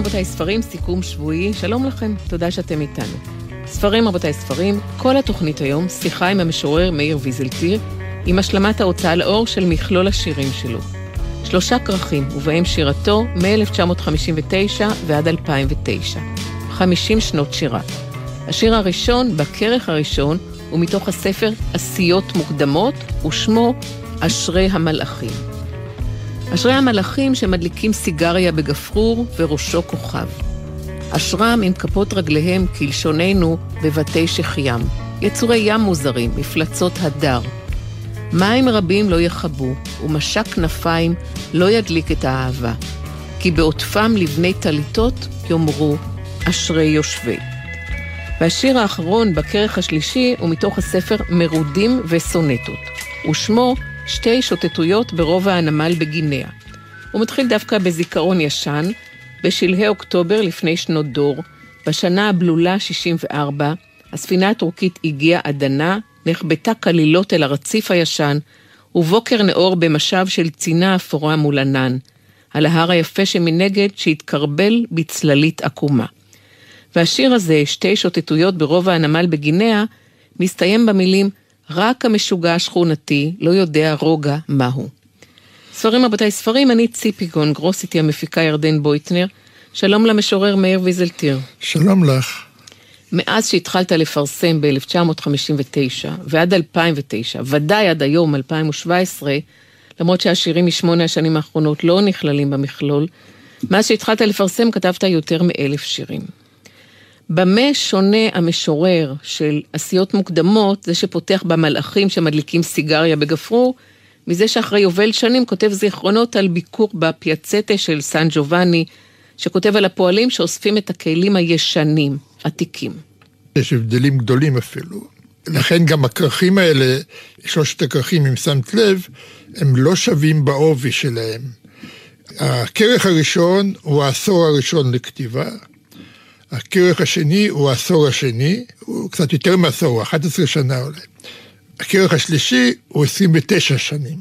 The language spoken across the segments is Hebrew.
רבותיי, ספרים, סיכום שבועי, שלום לכם, תודה שאתם איתנו. ספרים רבותיי, ספרים, כל התוכנית היום, שיחה עם המשורר מאיר ויזלטיר, עם השלמת ההוצאה לאור של מכלול השירים שלו. שלושה כרכים, ובהם שירתו מ-1959 ועד 2009. 50 שנות שירה. השיר הראשון, בכרך הראשון, הוא מתוך הספר עשיות מוקדמות, ושמו אשרי המלאכים. אשרי המלאכים שמדליקים סיגריה בגפרור וראשו כוכב. אשרם עם כפות רגליהם, כלשוננו, בבתי שחיים. יצורי ים מוזרים, מפלצות הדר. מים רבים לא יכבו, ומשק כנפיים לא ידליק את האהבה. כי בעוטפם לבני טליתות יאמרו, אשרי יושבי. והשיר האחרון בכרך השלישי הוא מתוך הספר מרודים וסונטות, ושמו שתי שוטטויות ברובע הנמל בגינאה. הוא מתחיל דווקא בזיכרון ישן, בשלהי אוקטובר לפני שנות דור, בשנה הבלולה 64, הספינה הטורקית הגיעה עד דנה, נחבטה כלילות אל הרציף הישן, ובוקר נאור במשב של צינה אפורה מול ענן, על ההר היפה שמנגד שהתקרבל בצללית עקומה. והשיר הזה, שתי שוטטויות ברובע הנמל בגינאה, מסתיים במילים רק המשוגע השכונתי לא יודע רוגע מהו. ספרים רבותיי, ספרים, אני ציפי גון, גרוס איתי המפיקה ירדן בויטנר. שלום למשורר מאיר ויזלטיר. שלום לך. מאז שהתחלת לפרסם ב-1959 ועד 2009, ודאי עד היום, 2017, למרות שהשירים משמונה השנים האחרונות לא נכללים במכלול, מאז שהתחלת לפרסם כתבת יותר מאלף שירים. במה שונה המשורר של עשיות מוקדמות, זה שפותח במלאכים שמדליקים סיגריה בגפרור, מזה שאחרי יובל שנים כותב זיכרונות על ביקור בפיאצטה של סן ג'ובאני, שכותב על הפועלים שאוספים את הכלים הישנים, עתיקים. יש הבדלים גדולים אפילו. לכן גם הכרכים האלה, שלושת הכרכים, אם שמת לב, הם לא שווים בעובי שלהם. הכרך הראשון הוא העשור הראשון לכתיבה, הכרך השני הוא העשור השני, הוא קצת יותר מעשור, הוא 11 שנה אולי. הכרך השלישי הוא 29 שנים,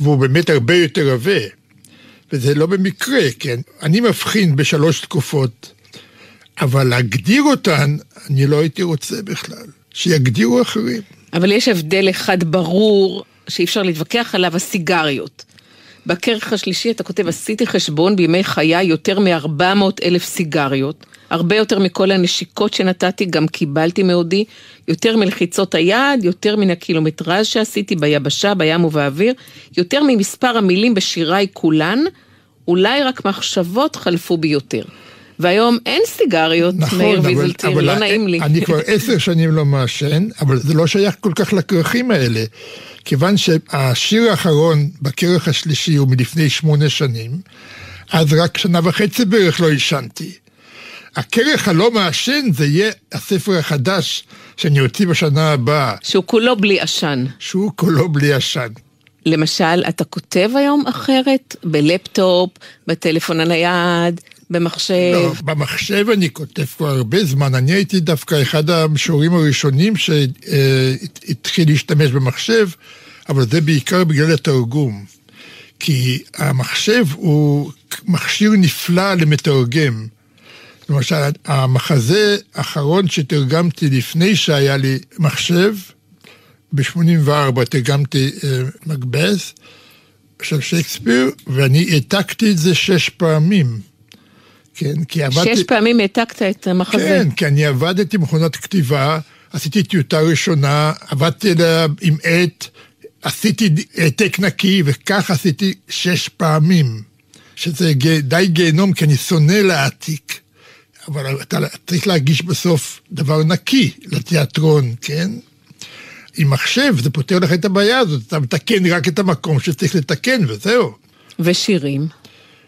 והוא באמת הרבה יותר עבה, וזה לא במקרה, כן? אני מבחין בשלוש תקופות, אבל להגדיר אותן, אני לא הייתי רוצה בכלל, שיגדירו אחרים. אבל יש הבדל אחד ברור, שאי אפשר להתווכח עליו, הסיגריות. בכרך השלישי אתה כותב, עשיתי חשבון בימי חיי יותר מ-400 אלף סיגריות, הרבה יותר מכל הנשיקות שנתתי, גם קיבלתי מעודי, יותר מלחיצות היד, יותר מן הקילומטראז' שעשיתי ביבשה, בים ובאוויר, יותר ממספר המילים בשיריי כולן, אולי רק מחשבות חלפו בי יותר. והיום אין סיגריות, נכון, מאיר ויזלטיר, לא נעים לי. אני כבר עשר שנים לא מעשן, אבל זה לא שייך כל כך לכרכים האלה. כיוון שהשיר האחרון בכרך השלישי הוא מלפני שמונה שנים, אז רק שנה וחצי בערך לא עישנתי. הכרך הלא מעשן זה יהיה הספר החדש שאני אוציא בשנה הבאה. שהוא כולו בלי עשן. שהוא כולו בלי עשן. למשל, אתה כותב היום אחרת? בלפטופ, בטלפון הנייד, במחשב? לא, במחשב אני כותב כבר הרבה זמן. אני הייתי דווקא אחד המשוררים הראשונים שהתחיל להשתמש במחשב, אבל זה בעיקר בגלל התרגום. כי המחשב הוא מכשיר נפלא למתרגם. למשל, המחזה האחרון שתרגמתי לפני שהיה לי מחשב, ב-84 תרגמתי אה, מקבס של שייקספיר, ואני העתקתי את זה שש פעמים. כן, כי עבדתי... שש פעמים העתקת את המחזה. כן, כי אני עבדתי במכונת כתיבה, עשיתי טיוטה ראשונה, עבדתי עליה עם עט, עשיתי העתק נקי, וכך עשיתי שש פעמים. שזה די גיהנום, כי אני שונא להעתיק. אבל אתה צריך להגיש בסוף דבר נקי לתיאטרון, כן? עם מחשב זה פותר לך את הבעיה הזאת, אתה מתקן רק את המקום שצריך לתקן וזהו. ושירים?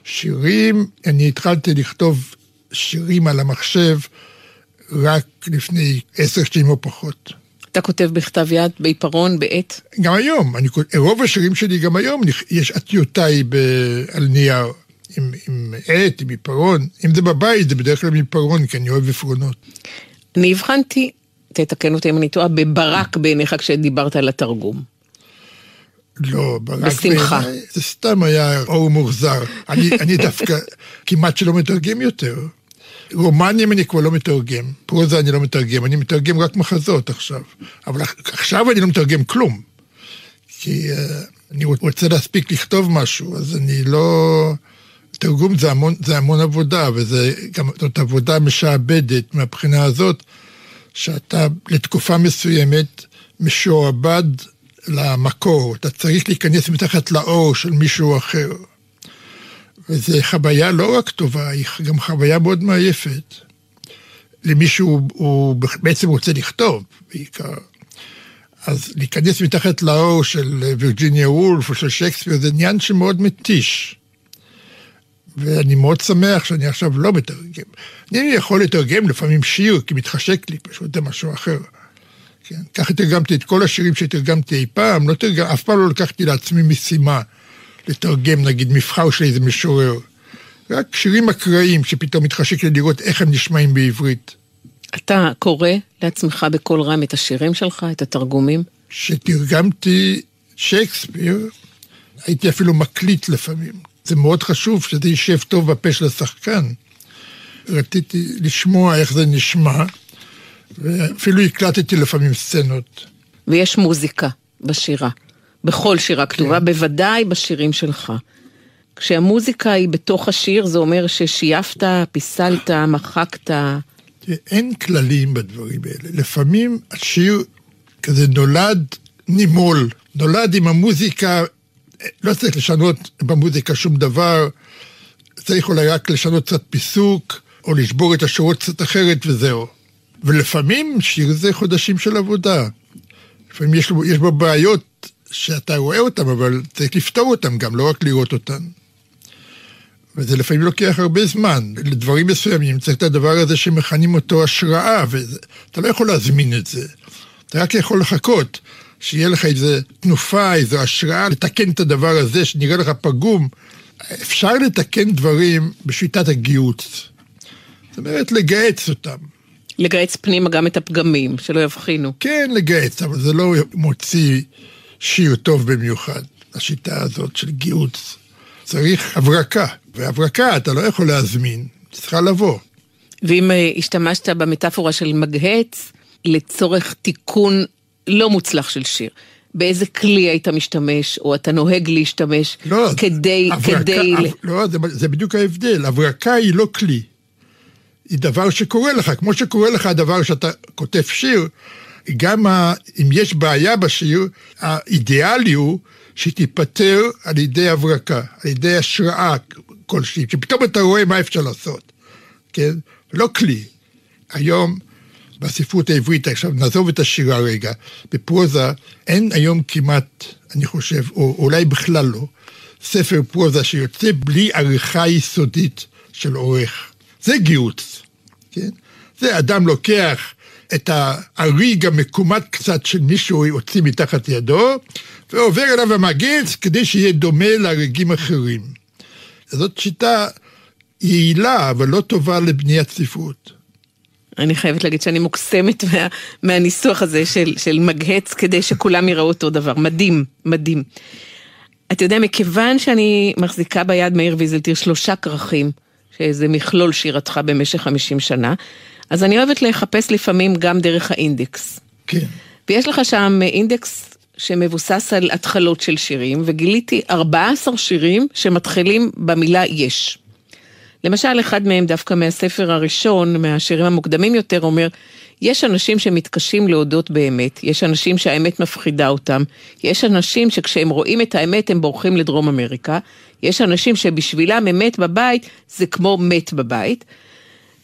שירים, אני התחלתי לכתוב שירים על המחשב רק לפני עשר שנים או פחות. אתה כותב בכתב יד, בעיפרון, בעט? גם היום, אני, רוב השירים שלי גם היום, יש עטיותיי על נייר. עם, עם עט, עם עיפרון. אם זה בבית, זה בדרך כלל עם עיפרון, כי אני אוהב עפרונות. אני הבחנתי, תתקן אותי אם אני טועה, בברק בעיניך כשדיברת על התרגום. לא, ברק בשמחה. בעיניי זה סתם היה אור מוחזר. אני, אני דווקא כמעט שלא מתרגם יותר. רומנים אני כבר לא מתרגם, פרוזה אני לא מתרגם, אני מתרגם רק מחזות עכשיו. אבל עכשיו אני לא מתרגם כלום. כי uh, אני רוצה להספיק לכתוב משהו, אז אני לא... תרגום זה המון, זה המון עבודה, וזה גם, זאת עבודה משעבדת מהבחינה הזאת, שאתה לתקופה מסוימת משועבד למקור, אתה צריך להיכנס מתחת לאור של מישהו אחר. וזו חוויה לא רק טובה, היא גם חוויה מאוד מעייפת. למי שהוא בעצם רוצה לכתוב, בעיקר. אז להיכנס מתחת לאור של וירג'יניה וולף או של שייקספיר זה עניין שמאוד מתיש. ואני מאוד שמח שאני עכשיו לא מתרגם. אני יכול לתרגם לפעמים שיר, כי מתחשק לי, פשוט זה משהו אחר. כן, ככה תרגמתי את כל השירים שתרגמתי אי פעם, לא תרגם, אף פעם לא לקחתי לעצמי משימה לתרגם, נגיד, מבחר של איזה משורר. רק שירים אקראיים שפתאום מתחשק לי לראות איך הם נשמעים בעברית. אתה קורא לעצמך בקול רם את השירים שלך, את התרגומים? כשתרגמתי שייקספיר, הייתי אפילו מקליט לפעמים. זה מאוד חשוב שזה יישב טוב בפה של השחקן. רציתי לשמוע איך זה נשמע, ואפילו הקלטתי לפעמים סצנות. ויש מוזיקה בשירה, בכל שירה כתובה, כן. בוודאי בשירים שלך. כשהמוזיקה היא בתוך השיר, זה אומר ששייפת, פיסלת, מחקת. אין כללים בדברים האלה. לפעמים השיר כזה נולד נימול, נולד עם המוזיקה, לא צריך לשנות במוזיקה שום דבר, צריך אולי רק לשנות קצת פיסוק, או לשבור את השורות קצת אחרת וזהו. ולפעמים שיר זה חודשים של עבודה. לפעמים יש, יש בו בעיות שאתה רואה אותן, אבל צריך לפתור אותן גם, לא רק לראות אותן. וזה לפעמים לוקח הרבה זמן. לדברים מסוימים צריך את הדבר הזה שמכנים אותו השראה, ואתה לא יכול להזמין את זה. אתה רק יכול לחכות שיהיה לך איזו תנופה, איזו השראה, לתקן את הדבר הזה שנראה לך פגום. אפשר לתקן דברים בשיטת הגיוץ. זאת אומרת, לגהץ אותם. לגהץ פנימה גם את הפגמים, שלא יבחינו. כן, לגהץ, אבל זה לא מוציא שיר טוב במיוחד, השיטה הזאת של גיהוץ. צריך הברקה, והברקה אתה לא יכול להזמין, צריכה לבוא. ואם אה, השתמשת במטאפורה של מגהץ לצורך תיקון לא מוצלח של שיר, באיזה כלי היית משתמש, או אתה נוהג להשתמש לא, כדי... הברקה, כדי... לא, זה, זה בדיוק ההבדל, הברקה היא לא כלי. היא דבר שקורה לך, כמו שקורה לך הדבר שאתה כותב שיר, גם ה, אם יש בעיה בשיר, האידיאלי הוא שהיא תיפתר על ידי הברקה, על ידי השראה כלשהי, שפתאום אתה רואה מה אפשר לעשות, כן? לא כלי. היום, בספרות העברית, עכשיו נעזוב את השירה רגע, בפרוזה אין היום כמעט, אני חושב, או אולי בכלל לא, ספר פרוזה שיוצא בלי עריכה יסודית של עורך. זה גיוץ, כן? זה אדם לוקח את האריג המקומט קצת של מישהו הוציא מתחת ידו, ועובר אליו המגץ כדי שיהיה דומה להריגים אחרים. זאת שיטה יעילה, אבל לא טובה לבניית ספרות. אני חייבת להגיד שאני מוקסמת מה, מהניסוח הזה של, של מגהץ כדי שכולם יראו אותו דבר. מדהים, מדהים. אתה יודע, מכיוון שאני מחזיקה ביד מאיר ויזלטיר שלושה כרכים, שזה מכלול שירתך במשך 50 שנה, אז אני אוהבת לחפש לפעמים גם דרך האינדקס. כן. ויש לך שם אינדקס שמבוסס על התחלות של שירים, וגיליתי 14 שירים שמתחילים במילה יש. למשל, אחד מהם דווקא מהספר הראשון, מהשירים המוקדמים יותר, אומר, יש אנשים שמתקשים להודות באמת, יש אנשים שהאמת מפחידה אותם, יש אנשים שכשהם רואים את האמת הם בורחים לדרום אמריקה, יש אנשים שבשבילם אמת בבית זה כמו מת בבית,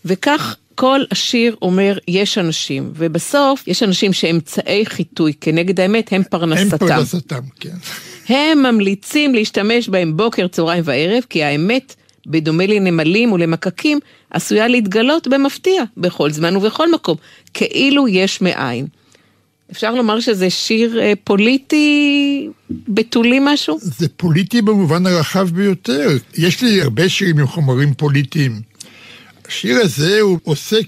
וכך כל השיר אומר, יש אנשים, ובסוף יש אנשים שאמצעי חיטוי כנגד האמת הם פרנסתם. הם פרנסתם, כן. הם ממליצים להשתמש בהם בוקר, צהריים וערב, כי האמת, בדומה לנמלים ולמקקים, עשויה להתגלות במפתיע, בכל זמן ובכל מקום, כאילו יש מאין. אפשר לומר שזה שיר אה, פוליטי בתולי משהו? זה פוליטי במובן הרחב ביותר. יש לי הרבה שירים עם חומרים פוליטיים. השיר הזה הוא עוסק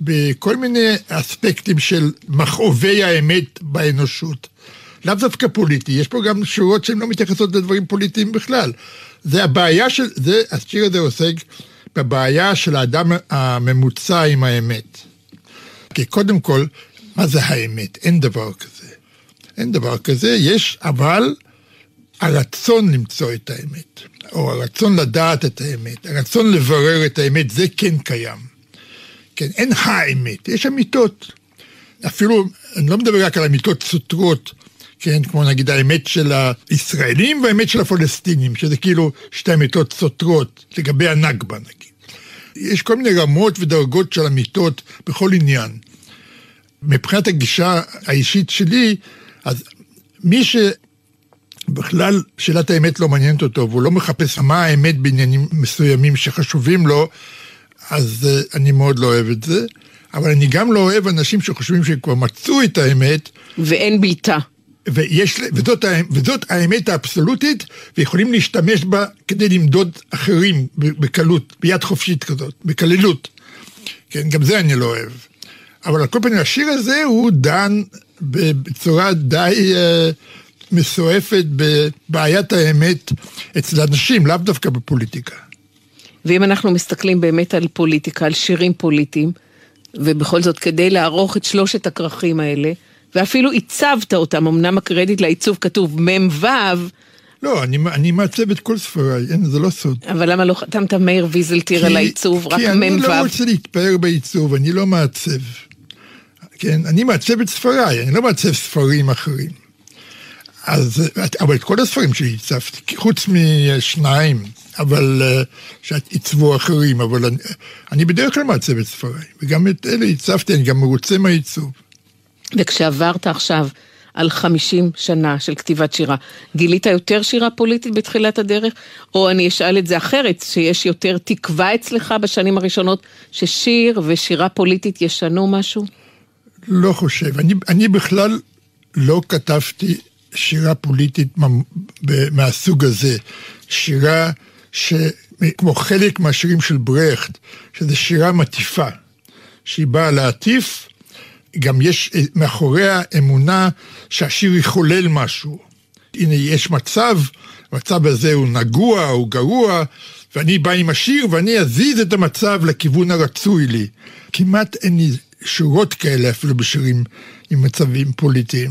בכל מיני אספקטים של מכאובי האמת באנושות. לאו דווקא פוליטי, יש פה גם שורות שהן לא מתייחסות לדברים פוליטיים בכלל. זה הבעיה של, זה, השיר הזה עוסק בבעיה של האדם הממוצע עם האמת. כי קודם כל, מה זה האמת? אין דבר כזה. אין דבר כזה, יש אבל הרצון למצוא את האמת, או הרצון לדעת את האמת, הרצון לברר את האמת, זה כן קיים. כן, אין האמת, יש אמיתות. אפילו, אני לא מדבר רק על אמיתות סותרות, כן, כמו נגיד האמת של הישראלים והאמת של הפלסטינים, שזה כאילו שתי אמיתות סותרות לגבי הנכבה נגיד. יש כל מיני רמות ודרגות של אמיתות בכל עניין. מבחינת הגישה האישית שלי, אז מי שבכלל שאלת האמת לא מעניינת אותו, והוא לא מחפש מה האמת בעניינים מסוימים שחשובים לו, אז אה, אני מאוד לא אוהב את זה. אבל אני גם לא אוהב אנשים שחושבים שהם כבר מצאו את האמת. ואין בלתה. ויש, וזאת, וזאת האמת האבסולוטית, ויכולים להשתמש בה כדי למדוד אחרים בקלות, ביד חופשית כזאת, בקלילות. כן, גם זה אני לא אוהב. אבל על כל פנים, השיר הזה הוא דן בצורה די uh, מסועפת בבעיית האמת אצל אנשים, לאו דווקא בפוליטיקה. ואם אנחנו מסתכלים באמת על פוליטיקה, על שירים פוליטיים, ובכל זאת, כדי לערוך את שלושת הכרכים האלה, ואפילו עיצבת אותם, אמנם הקרדיט לעיצוב כתוב מ"ו, לא, אני, אני מעצב את כל ספריי, אין, זה לא סוד. אבל למה לא חתמת מאיר ויזלטיר על העיצוב, רק מ"ו? כי אני לא רוצה להתפאר בעיצוב, אני לא מעצב. כן, אני מעצב את ספריי, אני לא מעצב ספרים אחרים. אז, אבל את כל הספרים שלי הצבתי, חוץ משניים, אבל אה, שעיצבו אחרים, אבל אני, אני בדרך כלל מעצב את ספריי, וגם את אלה הצבתי, אני גם מרוצה מהעיצוב. וכשעברת עכשיו על 50 שנה של כתיבת שירה, גילית יותר שירה פוליטית בתחילת הדרך? או אני אשאל את זה אחרת, שיש יותר תקווה אצלך בשנים הראשונות ששיר ושירה פוליטית ישנו משהו? לא חושב. אני, אני בכלל לא כתבתי שירה פוליטית מהסוג הזה. שירה שכמו חלק מהשירים של ברכט, שזה שירה מטיפה, שהיא באה להטיף, גם יש מאחוריה אמונה שהשיר יחולל משהו. הנה, יש מצב, המצב הזה הוא נגוע, הוא גרוע, ואני בא עם השיר ואני אזיז את המצב לכיוון הרצוי לי. כמעט אין לי שורות כאלה אפילו בשירים עם מצבים פוליטיים.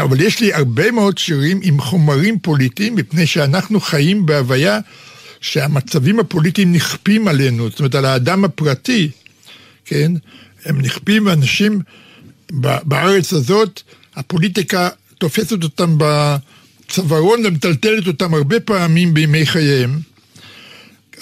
אבל יש לי הרבה מאוד שירים עם חומרים פוליטיים, מפני שאנחנו חיים בהוויה שהמצבים הפוליטיים נכפים עלינו, זאת אומרת, על האדם הפרטי, כן? הם נכפים, ואנשים בארץ הזאת, הפוליטיקה תופסת אותם בצווארון ומטלטלת אותם הרבה פעמים בימי חייהם.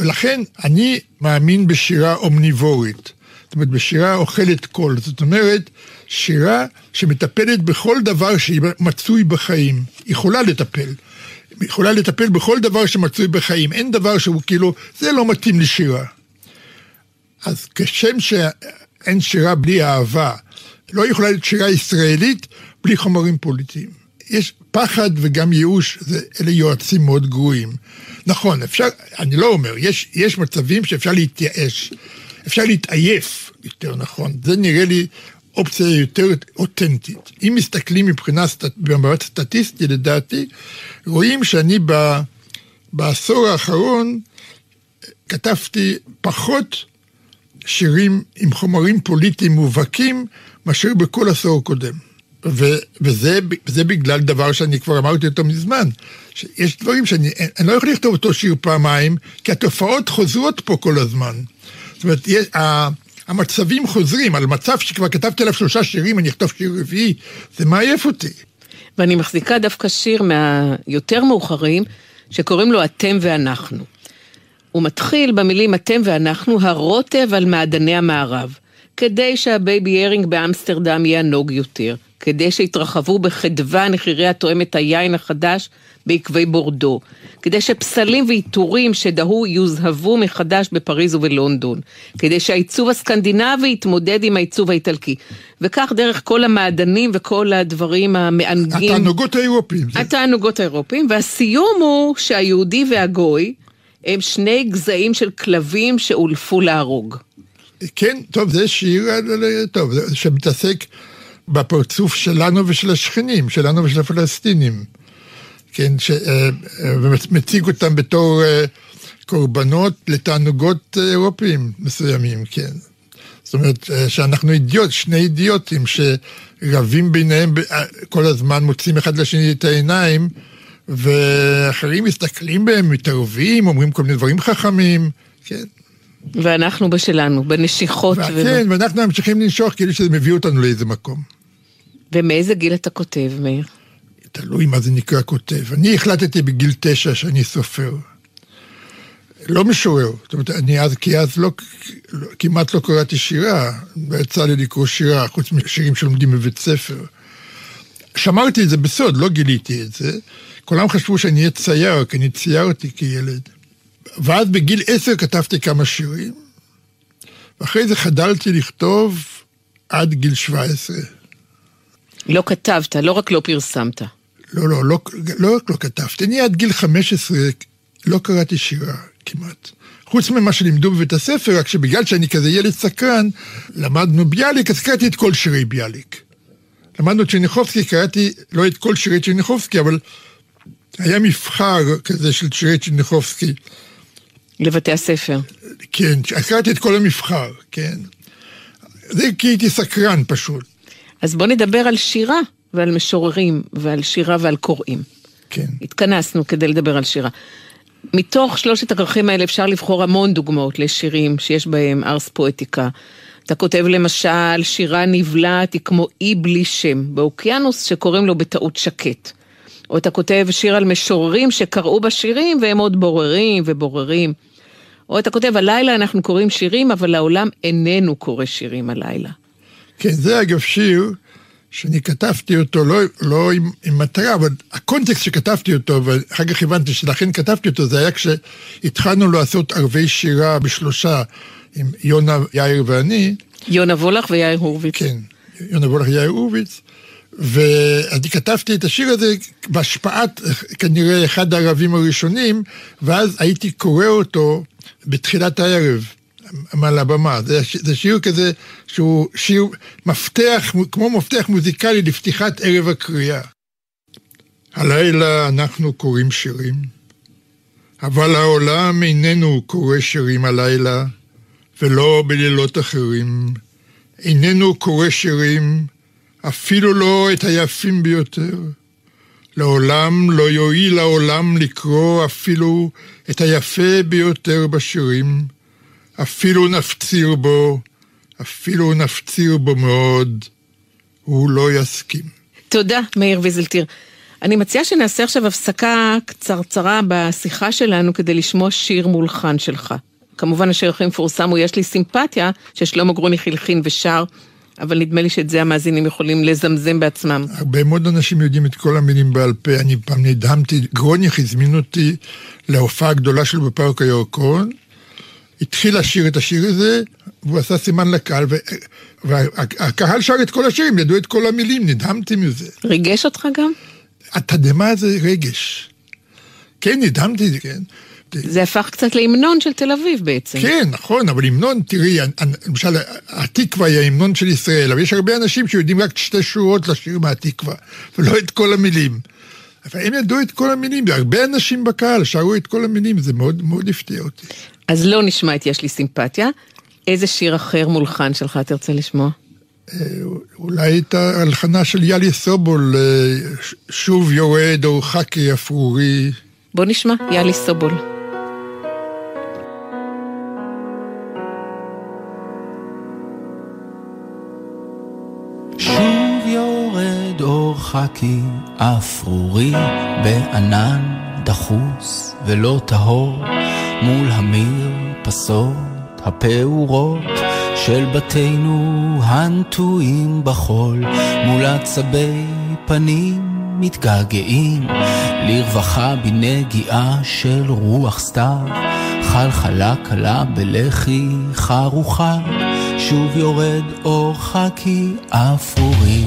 ולכן אני מאמין בשירה אומניבורית. זאת אומרת, בשירה אוכלת קול. זאת אומרת, שירה שמטפלת בכל דבר שמצוי בחיים. יכולה לטפל. יכולה לטפל בכל דבר שמצוי בחיים. אין דבר שהוא כאילו, זה לא מתאים לשירה. אז כשם שאין שירה בלי אהבה, לא יכולה להיות שירה ישראלית בלי חומרים פוליטיים. יש פחד וגם ייאוש, אלה יועצים מאוד גרועים. נכון, אפשר, אני לא אומר, יש, יש מצבים שאפשר להתייאש, אפשר להתעייף, יותר נכון. זה נראה לי אופציה יותר אותנטית. אם מסתכלים מבחינה, סטט, במבט סטטיסטי, לדעתי, רואים שאני ב, בעשור האחרון כתבתי פחות שירים עם חומרים פוליטיים מובהקים מאשר בכל עשור קודם. ו, וזה, בגלל דבר שאני כבר אמרתי אותו מזמן, שיש דברים שאני לא יכול לכתוב אותו שיר פעמיים, כי התופעות חוזרות פה כל הזמן. זאת אומרת, יש, המצבים חוזרים, על מצב שכבר כתבתי עליו שלושה שירים, אני אכתוב שיר רביעי, זה מעייף אותי. ואני מחזיקה דווקא שיר מהיותר מאוחרים, שקוראים לו אתם ואנחנו. הוא מתחיל במילים אתם ואנחנו, הרוטב על מעדני המערב. כדי שה baby herring באמסטרדם יהיה ענוג יותר, כדי שיתרחבו בחדווה נחירי הטועם היין החדש ביקבי בורדו, כדי שפסלים ועיטורים שדהו יוזהבו מחדש בפריז ובלונדון, כדי שהעיצוב הסקנדינבי יתמודד עם העיצוב האיטלקי, וכך דרך כל המעדנים וכל הדברים המענגים. התענוגות האירופיים. התענוגות האירופיים, והסיום הוא שהיהודי והגוי הם שני גזעים של כלבים שאולפו להרוג. כן, טוב, זה שיר, טוב, שמתעסק בפרצוף שלנו ושל השכנים, שלנו ושל הפלסטינים. כן, ש, ומציג אותם בתור קורבנות לתענוגות אירופיים מסוימים, כן. זאת אומרת, שאנחנו אידיוט, שני אידיוטים שרבים ביניהם כל הזמן, מוצאים אחד לשני את העיניים, ואחרים מסתכלים בהם, מתערבים, אומרים כל מיני דברים חכמים, כן. ואנחנו בשלנו, בנשיכות. כן, ולא... ואנחנו ממשיכים לנשוך כאילו שזה מביא אותנו לאיזה מקום. ומאיזה גיל אתה כותב, מאיר? תלוי מה זה נקרא כותב. אני החלטתי בגיל תשע שאני סופר. לא משורר, זאת אומרת, אני אז, כי אז לא, לא, כמעט לא קראתי שירה, לא יצא לי לקרוא שירה, חוץ משירים שלומדים בבית ספר. שמרתי את זה בסוד, לא גיליתי את זה. כולם חשבו שאני אהיה צייר, כי אני ציירתי כילד. ואז בגיל עשר כתבתי כמה שירים, ואחרי זה חדלתי לכתוב עד גיל שבע עשרה. לא כתבת, לא רק לא פרסמת. לא, לא, לא, לא רק לא כתבתי, אני עד גיל חמש עשרה לא קראתי שירה כמעט. חוץ ממה שלימדו בבית הספר, רק שבגלל שאני כזה ילד סקרן, למדנו ביאליק, אז קראתי את כל שירי ביאליק. למדנו צ'רניחובסקי, קראתי לא את כל שירי צ'רניחובסקי, אבל היה מבחר כזה של שירי צ'רניחובסקי. לבתי הספר. כן, קראתי את כל המבחר, כן. זה כי הייתי סקרן פשוט. אז בוא נדבר על שירה ועל משוררים ועל שירה ועל קוראים. כן. התכנסנו כדי לדבר על שירה. מתוך שלושת הכרכים האלה אפשר לבחור המון דוגמאות לשירים שיש בהם ארס פואטיקה. אתה כותב למשל, שירה נבלעת היא כמו אי בלי שם, באוקיינוס שקוראים לו בטעות שקט. או אתה כותב שיר על משוררים שקראו בשירים והם עוד בוררים ובוררים. או אתה כותב, הלילה אנחנו קוראים שירים, אבל העולם איננו קורא שירים הלילה. כן, זה אגב שיר שאני כתבתי אותו לא, לא עם, עם מטרה, אבל הקונטקסט שכתבתי אותו, ואחר כך הבנתי שלכן כתבתי אותו, זה היה כשהתחלנו לעשות ערבי שירה בשלושה, עם יונה, יאיר ואני. יונה וולך ויאיר הורוביץ. כן, יונה וולך ויאיר הורוביץ. ואני כתבתי את השיר הזה בהשפעת כנראה אחד הערבים הראשונים, ואז הייתי קורא אותו בתחילת הערב. מעל הבמה. זה, זה שיר כזה שהוא שיר מפתח, כמו מפתח מוזיקלי לפתיחת ערב הקריאה. הלילה אנחנו קוראים שירים, אבל העולם איננו קורא שירים הלילה, ולא בלילות אחרים. איננו קורא שירים, אפילו לא את היפים ביותר. לעולם לא יועיל העולם לקרוא אפילו את היפה ביותר בשירים. אפילו נפציר בו, אפילו נפציר בו מאוד, הוא לא יסכים. תודה, מאיר ויזלטיר. אני מציעה שנעשה עכשיו הפסקה קצרצרה בשיחה שלנו כדי לשמוע שיר מולחן שלך. כמובן השיר הכי מפורסם הוא "יש לי סימפתיה", ששלמה גרוניך הלחין ושר, אבל נדמה לי שאת זה המאזינים יכולים לזמזם בעצמם. הרבה מאוד אנשים יודעים את כל המילים בעל פה. אני פעם נדהמתי, גרוניך הזמין אותי להופעה גדולה שלו בפארק הירקון, התחיל לשיר את השיר הזה, והוא עשה סימן לקהל, והקהל שר את כל השירים, ידעו את כל המילים, נדהמתי מזה. ריגש אותך גם? התדהמה זה רגש. כן, נדהמתי, כן. זה הפך קצת להמנון של תל אביב בעצם. כן, נכון, אבל המנון, תראי, למשל, התקווה היא ההמנון של ישראל, אבל יש הרבה אנשים שיודעים רק שתי שורות לשיר מהתקווה, ולא את כל המילים. אבל הם ידעו את כל המילים, והרבה אנשים בקהל שרו את כל המילים, זה מאוד מאוד הפתיע אותי. אז לא נשמע את יש לי סימפתיה. איזה שיר אחר מולחן שלך תרצה לשמוע? אה, אולי את ההלחנה של יאלי סובול, אה, שוב יורד אורך כיפרורי. בוא נשמע, יאלי סובול. שוב יורד אורך כאפרורי בענן דחוס ולא טהור מול המרפסות הפעורות של בתינו הנטועים בחול, מול עצבי פנים מתגעגעים לרווחה בנגיעה של רוח סתיו, חלחלה קלה בלחי חרוכה, שוב יורד אור חכי אפורי.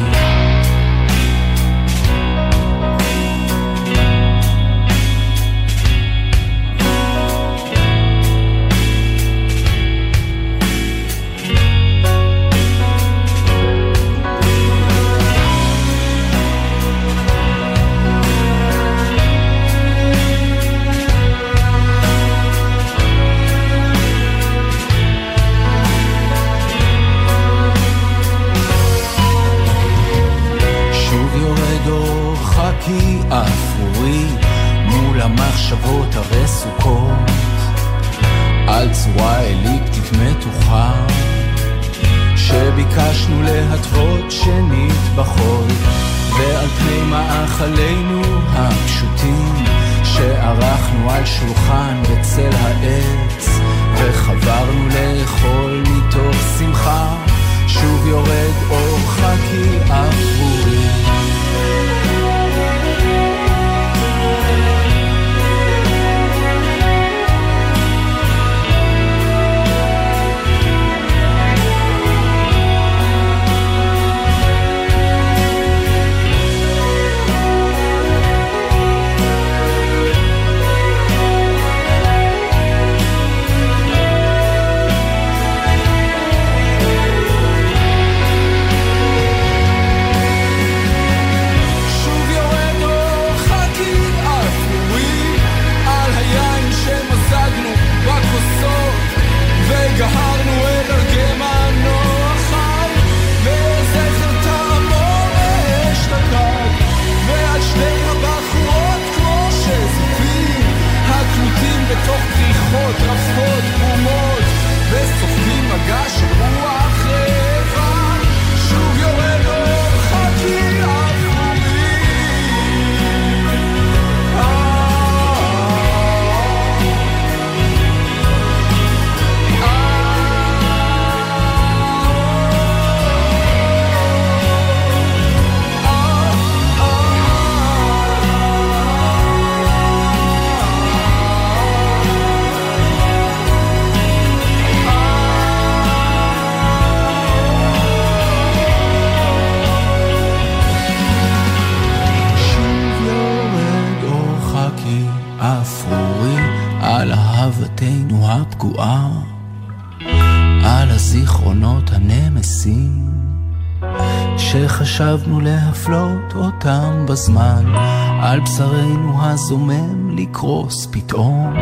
בשרנו הזומם לקרוס פתאום,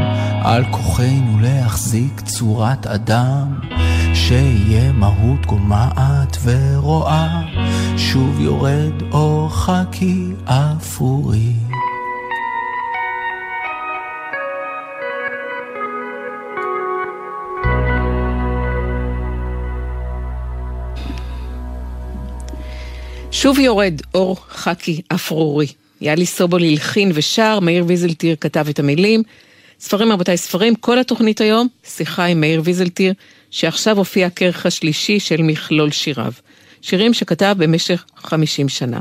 על כוחנו להחזיק צורת אדם, שיהיה מהות גומעת ורואה, שוב יורד אור חכי אפורי. שוב יורד אור חכי אפרורי. יאלי סובול הלחין ושר, מאיר ויזלטיר כתב את המילים. ספרים רבותיי, ספרים, כל התוכנית היום, שיחה עם מאיר ויזלטיר, שעכשיו הופיע הכרך השלישי של מכלול שיריו. שירים שכתב במשך 50 שנה.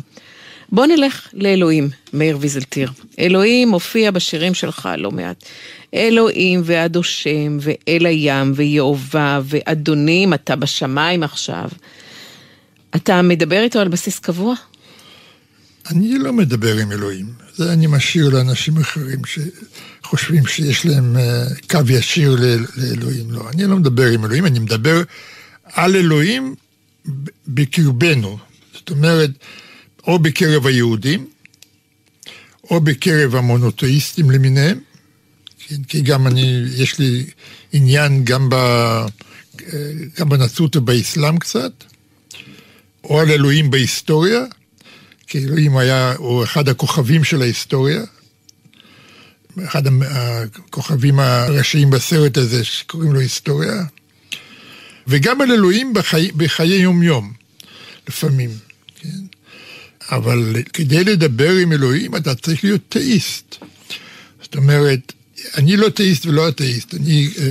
בוא נלך לאלוהים, מאיר ויזלטיר. אלוהים מופיע בשירים שלך לא מעט. אלוהים ועד השם, ואל הים, ויהובה, ואדונים, אתה בשמיים עכשיו. אתה מדבר איתו על בסיס קבוע? אני לא מדבר עם אלוהים. זה אני משאיר לאנשים אחרים שחושבים שיש להם אה, קו ישיר לאלוהים. לא, אני לא מדבר עם אלוהים, אני מדבר על אלוהים בקרבנו. זאת אומרת, או בקרב היהודים, או בקרב המונותאיסטים למיניהם, כן, כי גם אני, יש לי עניין גם, ב, אה, גם בנצרות ובאסלאם קצת, או על אלוהים בהיסטוריה, כי אלוהים היה, הוא אחד הכוכבים של ההיסטוריה, אחד הכוכבים הראשיים בסרט הזה שקוראים לו היסטוריה, וגם על אלוהים בחיי, בחיי יום-יום, לפעמים, כן? אבל כדי לדבר עם אלוהים אתה צריך להיות תאיסט. זאת אומרת, אני לא תאיסט ולא אתאיסט, אני אה,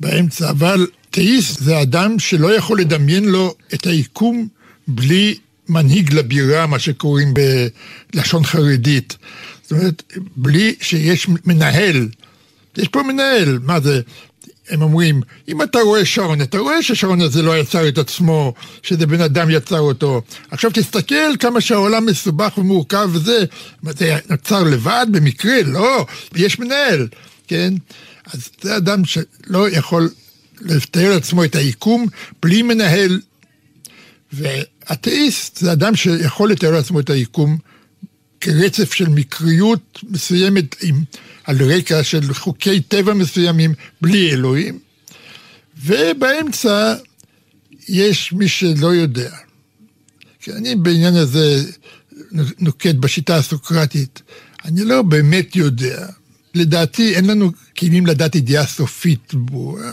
באמצע, אבל אתאיסט זה אדם שלא יכול לדמיין לו את היקום בלי מנהיג לבירה, מה שקוראים בלשון חרדית. זאת אומרת, בלי שיש מנהל. יש פה מנהל, מה זה? הם אומרים, אם אתה רואה שעון, אתה רואה שהשעון הזה לא יצר את עצמו, שזה בן אדם יצר אותו. עכשיו תסתכל כמה שהעולם מסובך ומורכב וזה, זה נוצר לבד, במקרה, לא, יש מנהל, כן? אז זה אדם שלא יכול לתאר לעצמו את היקום בלי מנהל. ואתאיסט זה אדם שיכול לתאר לעצמו את היקום כרצף של מקריות מסוימת עם, על רקע של חוקי טבע מסוימים בלי אלוהים. ובאמצע יש מי שלא יודע. אני בעניין הזה נוקט בשיטה הסוקרטית. אני לא באמת יודע. לדעתי אין לנו כלים לדעת ידיעה סופית ברורה.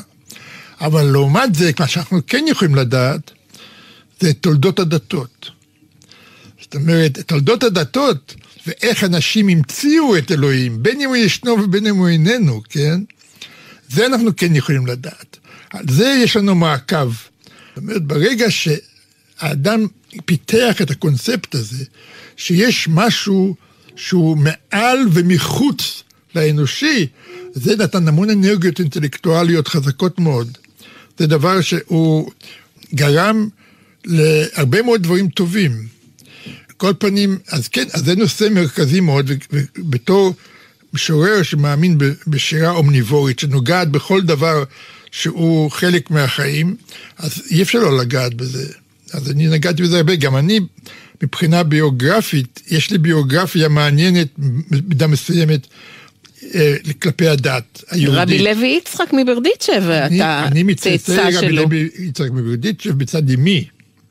אבל לעומת זה, מה שאנחנו כן יכולים לדעת, זה תולדות הדתות. זאת אומרת, תולדות הדתות ואיך אנשים המציאו את אלוהים, בין אם הוא ישנו ובין אם הוא איננו, כן? זה אנחנו כן יכולים לדעת. על זה יש לנו מעקב. זאת אומרת, ברגע שהאדם פיתח את הקונספט הזה, שיש משהו שהוא מעל ומחוץ לאנושי, זה נתן המון אנרגיות אינטלקטואליות חזקות מאוד. זה דבר שהוא גרם להרבה מאוד דברים טובים. כל פנים, אז כן, אז זה נושא מרכזי מאוד, ובתור משורר שמאמין בשירה אומניבורית, שנוגעת בכל דבר שהוא חלק מהחיים, אז אי אפשר לא לגעת בזה. אז אני נגעתי בזה הרבה. גם אני, מבחינה ביוגרפית, יש לי ביוגרפיה מעניינת במידה מסוימת. אה, כלפי הדת היהודית. רבי לוי יצחק מברדיצ'ב, אתה צאצא שלו. אני רבי לוי יצחק מברדיצ'ב מצד אמי,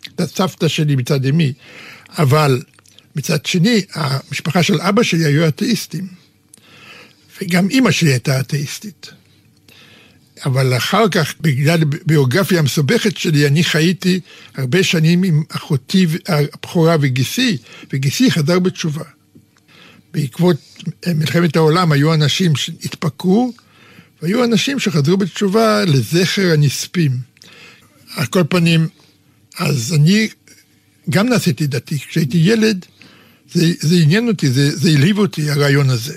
את הסבתא שלי מצד אמי, אבל מצד שני, המשפחה של אבא שלי היו אתאיסטים, וגם אימא שלי הייתה אתאיסטית. אבל אחר כך, בגלל הביוגרפיה המסובכת שלי, אני חייתי הרבה שנים עם אחותי הבכורה וגיסי, וגיסי חזר בתשובה. בעקבות מלחמת העולם היו אנשים שהתפקרו, והיו אנשים שחזרו בתשובה לזכר הנספים. על כל פנים, אז אני גם נעשיתי דתי. כשהייתי ילד, זה, זה עניין אותי, זה, זה הלהיב אותי, הרעיון הזה.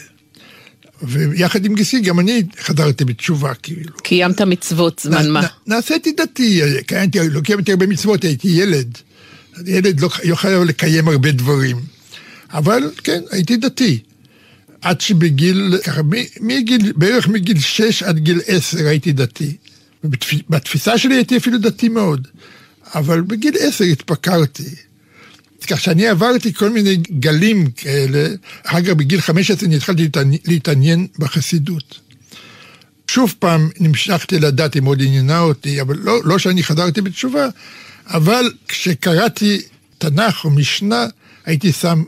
ויחד עם גיסי, גם אני חזרתי בתשובה, כאילו. קיימת מצוות זמן מה? נעשיתי דתי, קיימתי, לא קיימתי הרבה מצוות, הייתי ילד. ילד לא, לא חייב לקיים הרבה דברים. אבל כן, הייתי דתי. עד שבגיל, ככה, מגיל, בערך מגיל 6 עד גיל 10 הייתי דתי. בתפיסה שלי הייתי אפילו דתי מאוד. אבל בגיל 10 התפקרתי. כך שאני עברתי כל מיני גלים כאלה, אחר כך בגיל 15 אני התחלתי להתעניין בחסידות. שוב פעם נמשכתי לדת, היא מאוד עניינה אותי, אבל לא, לא שאני חזרתי בתשובה, אבל כשקראתי תנ"ך או משנה, הייתי שם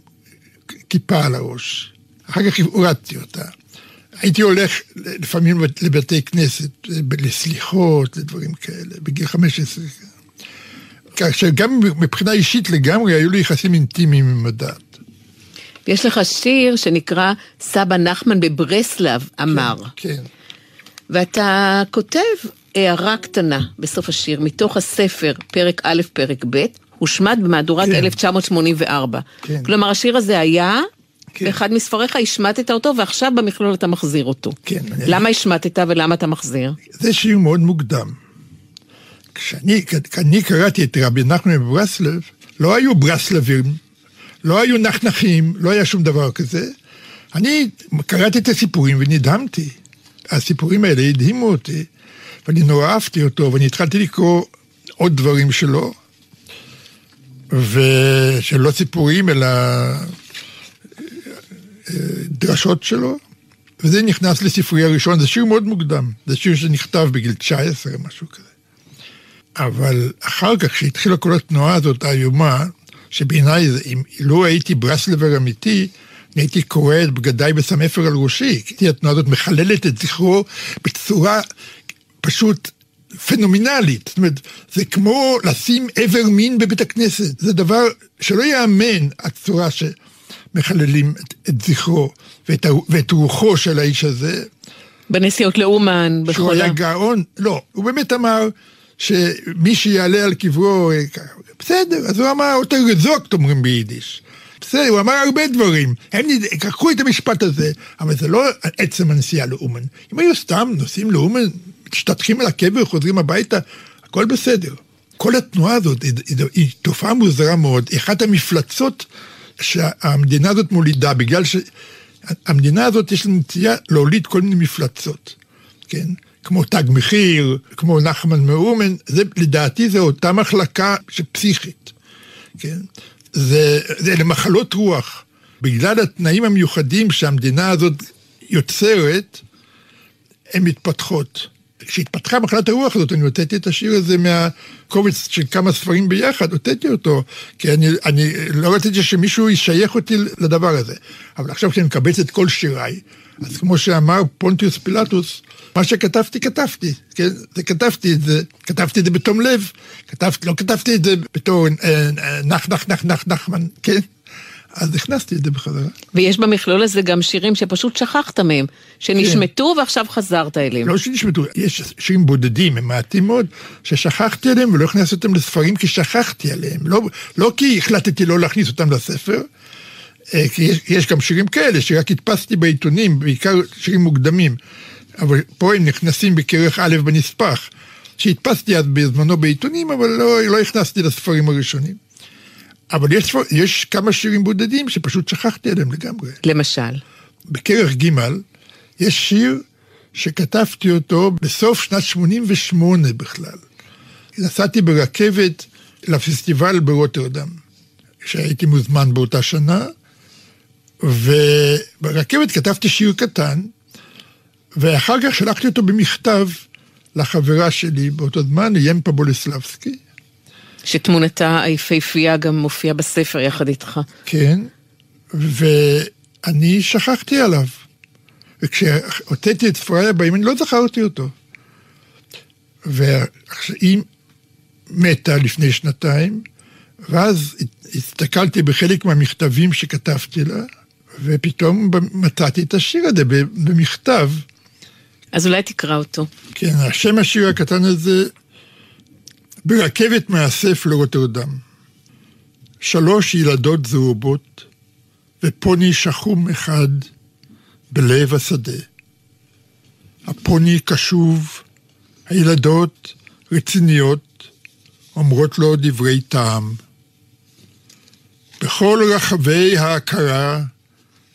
כיפה על הראש. אחר כך הורדתי אותה. הייתי הולך לפעמים לבתי כנסת, לסליחות, לדברים כאלה, בגיל 15. כאשר גם מבחינה אישית לגמרי היו לי יחסים אינטימיים עם הדת. יש לך שיר שנקרא סבא נחמן בברסלב אמר. כן, כן. ואתה כותב הערה קטנה בסוף השיר, מתוך הספר, פרק א', פרק ב', הושמד במהדורת כן. 1984. כן. כלומר, השיר הזה היה, כן. באחד מספריך השמטת אותו, ועכשיו במכלול אתה מחזיר אותו. כן. למה השמטת ולמה אתה מחזיר? זה שיר מאוד מוקדם. כשאני, כשאני קראתי את רבי נחמן בברסלב, לא היו ברסלבים, לא היו נחנחים, לא היה שום דבר כזה. אני קראתי את הסיפורים ונדהמתי. הסיפורים האלה הדהימו אותי, ואני נורא אהבתי אותו, ואני התחלתי לקרוא עוד דברים שלו, ושלא סיפורים, אלא אה, דרשות שלו, וזה נכנס לספרי הראשון, זה שיר מאוד מוקדם, זה שיר שנכתב בגיל 19, משהו כזה. אבל אחר כך, כשהתחילה כל התנועה הזאת האיומה, שבעיניי, אם לא הייתי ברסלבר אמיתי, אני הייתי קורא את בגדיי בסמפר על ראשי, כי התנועה הזאת מחללת את זכרו בצורה פשוט פנומנלית. זאת אומרת, זה כמו לשים איבר מין בבית הכנסת. זה דבר שלא ייאמן, הצורה שמחללים את, את זכרו ואת, ואת רוחו של האיש הזה. בנסיעות לאומן, בכל. שהוא היה גאון, לא, הוא באמת אמר שמי שיעלה על קברו, בסדר, אז הוא אמר, אותה רזוקט אומרים ביידיש. בסדר, הוא אמר הרבה דברים. הם לקחו את המשפט הזה, אבל זה לא עצם הנסיעה לאומן. אם היו סתם נוסעים לאומן, משתטחים על הקבר וחוזרים הביתה, הכל בסדר. כל התנועה הזאת היא, תופעה מוזרה מאוד. אחת המפלצות שהמדינה הזאת מולידה, בגלל שהמדינה הזאת יש לה נטייה להוליד כל מיני מפלצות, כן? כמו תג מחיר, כמו נחמן מאומן, זה, לדעתי זה אותה מחלקה שפסיכית, כן? זה, זה למחלות רוח. בגלל התנאים המיוחדים שהמדינה הזאת יוצרת, הן מתפתחות. כשהתפתחה מחלת הרוח הזאת, אני הוצאתי את השיר הזה מהקובץ של כמה ספרים ביחד, הוצאתי אותו, כי אני, אני לא רציתי שמישהו ישייך אותי לדבר הזה. אבל עכשיו כשאני מקבץ את כל שיריי, אז כמו שאמר פונטיוס פילטוס, מה שכתבתי, כתבתי. כן? כתבתי את זה, כתבתי את זה בתום לב. כתבתי, לא כתבתי את זה בתור אה, אה, נח, נח, נח, נח, נחמן, כן? אז הכנסתי את זה בחזרה. ויש במכלול הזה גם שירים שפשוט שכחת מהם, שנשמטו כן. ועכשיו חזרת אליהם. לא שנשמטו, יש שירים בודדים, הם מעטים מאוד, ששכחתי עליהם ולא הכנסתי אותם לספרים כי שכחתי עליהם. לא, לא כי החלטתי לא להכניס אותם לספר, אה, כי יש, יש גם שירים כאלה שרק הדפסתי בעיתונים, בעיקר שירים מוקדמים, אבל פה הם נכנסים בכרך א' בנספח, שהדפסתי אז בזמנו בעיתונים, אבל לא, לא הכנסתי לספרים הראשונים. אבל יש, יש כמה שירים בודדים שפשוט שכחתי עליהם לגמרי. למשל? בכרך ג' יש שיר שכתבתי אותו בסוף שנת 88 בכלל. נסעתי ברכבת לפסטיבל ברוטרדם, שהייתי מוזמן באותה שנה, וברכבת כתבתי שיר קטן, ואחר כך שלחתי אותו במכתב לחברה שלי באותו זמן, ימפה בוליסלבסקי. שתמונתה היפהפייה גם מופיעה בספר יחד איתך. כן, ואני שכחתי עליו. וכשהוצאתי את הבאים, אני לא זכרתי אותו. והיא מתה לפני שנתיים, ואז הסתכלתי בחלק מהמכתבים שכתבתי לה, ופתאום מצאתי את השיר הזה במכתב. אז אולי תקרא אותו. כן, השם השיר הקטן הזה, ברכבת מאסף לרוטרדם. שלוש ילדות זהובות ופוני שחום אחד בלב השדה. הפוני קשוב, הילדות רציניות, אומרות לו דברי טעם. בכל רחבי ההכרה,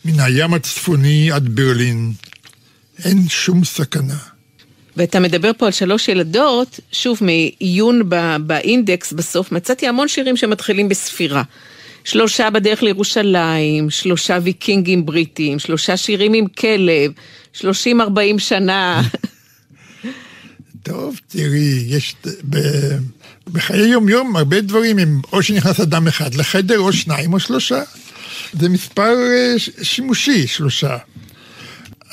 מן הים הצפוני עד ברלין, אין שום סכנה. ואתה מדבר פה על שלוש ילדות, שוב, מעיון באינדקס בסוף, מצאתי המון שירים שמתחילים בספירה. שלושה בדרך לירושלים, שלושה ויקינגים בריטים, שלושה שירים עם כלב, שלושים ארבעים שנה. טוב, תראי, יש ב, בחיי יום-יום הרבה דברים הם או שנכנס אדם אחד לחדר, או שניים, או שלושה. זה מספר אה, שימושי, שלושה.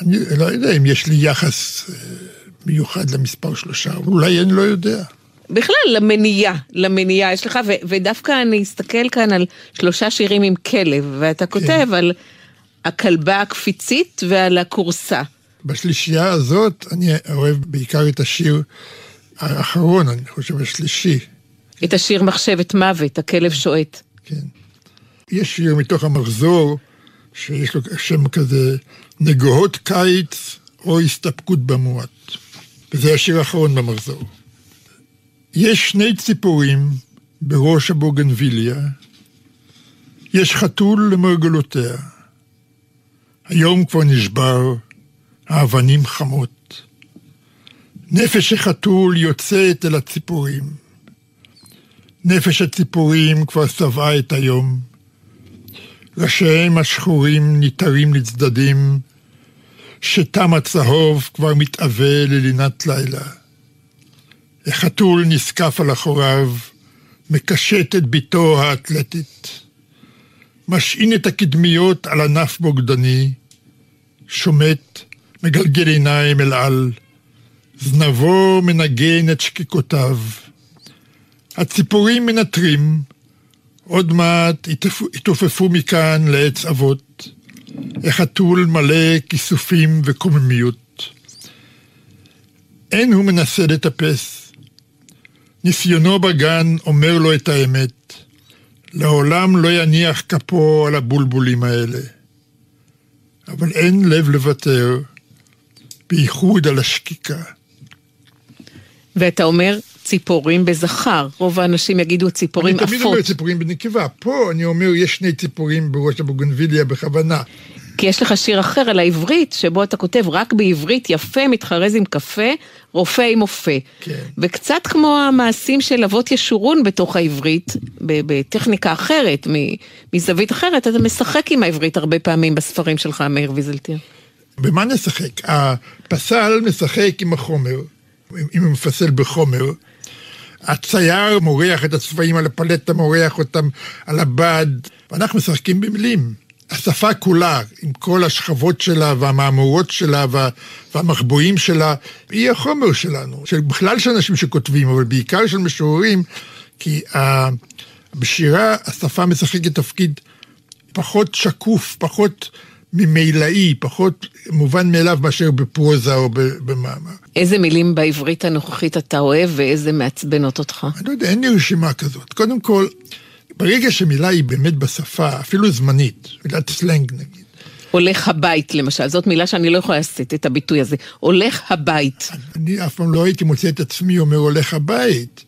אני לא יודע אם יש לי יחס אה, מיוחד למספר שלושה, אולי אני לא יודע. בכלל, למניעה, למניעה יש לך, ו- ודווקא אני אסתכל כאן על שלושה שירים עם כלב, ואתה כן. כותב כן. על הכלבה הקפיצית ועל הכורסה. בשלישייה הזאת אני אוהב בעיקר את השיר האחרון, אני חושב השלישי. את השיר מחשבת מוות, הכלב שועט. כן. יש שיר מתוך המחזור, שיש לו שם כזה, נגוהות קיץ או הסתפקות במועט. וזה השיר האחרון במחזור. יש שני ציפורים בראש הבוגנביליה, יש חתול למרגלותיה. היום כבר נשבר, האבנים חמות. נפש החתול יוצאת אל הציפורים. נפש הציפורים כבר שבעה את היום. ראשיהם השחורים ניתרים לצדדים, שתם הצהוב כבר מתאווה ללינת לילה. החתול נזקף על אחוריו, מקשט את בתו האתלטית. משעין את הקדמיות על ענף בוגדני, שומט, מגלגל עיניים אל על, זנבו מנגן את שקיקותיו. הציפורים מנטרים, עוד מעט יתעופפו מכאן לעץ אבות. החתול מלא כיסופים וקוממיות. אין הוא מנסה לטפס. ניסיונו בגן אומר לו את האמת. לעולם לא יניח כפו על הבולבולים האלה. אבל אין לב לוותר, בייחוד על השקיקה. ואתה אומר ציפורים בזכר, רוב האנשים יגידו ציפורים עפות. אני תמיד אומר ציפורים בנקבה, פה אני אומר יש שני ציפורים בראש הבוגנביליה בכוונה. כי יש לך שיר אחר על העברית, שבו אתה כותב רק בעברית יפה, מתחרז עם קפה, רופא עם אופה. כן. וקצת כמו המעשים של אבות ישורון בתוך העברית, בטכניקה אחרת, מזווית אחרת, אתה משחק עם העברית הרבה פעמים בספרים שלך, מאיר ויזלטיר. במה נשחק? הפסל משחק עם החומר. אם הוא מפסל בחומר, הצייר מורח את הצבעים על הפלטה, מורח אותם על הבד, ואנחנו משחקים במילים. השפה כולה, עם כל השכבות שלה והמהמורות שלה וה, והמחבואים שלה, היא החומר שלנו, של בכלל של אנשים שכותבים, אבל בעיקר של משוררים, כי ה... בשירה השפה משחקת תפקיד פחות שקוף, פחות ממילאי, פחות מובן מאליו מאשר בפרוזה או במאמר. איזה מילים בעברית הנוכחית אתה אוהב ואיזה מעצבנות אותך? אני לא יודע, אין לי רשימה כזאת. קודם כל, ברגע שמילה היא באמת בשפה, אפילו זמנית, מילת סלנג נגיד. הולך הבית למשל, זאת מילה שאני לא יכולה לשאת את הביטוי הזה. הולך הבית. אני אף פעם לא הייתי מוצא את עצמי אומר הולך הבית,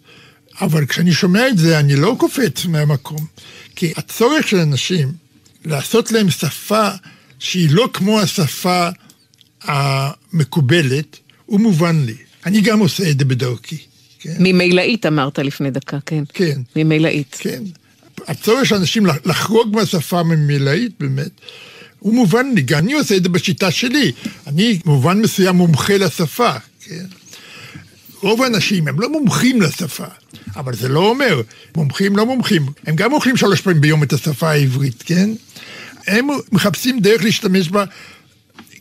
אבל כשאני שומע את זה אני לא קופץ מהמקום. כי הצורך של אנשים לעשות להם שפה שהיא לא כמו השפה המקובלת, הוא מובן לי. אני גם עושה את זה בדרכי. כן? ממילאית אמרת לפני דקה, כן. כן. ממילאית. כן. הצורך של אנשים לחרוג מהשפה הממילאית באמת, הוא מובן לי, גם אני עושה את זה בשיטה שלי. אני במובן מסוים מומחה לשפה, כן? רוב האנשים הם לא מומחים לשפה, אבל זה לא אומר, מומחים לא מומחים, הם גם אוכלים שלוש פעמים ביום את השפה העברית, כן? הם מחפשים דרך להשתמש בה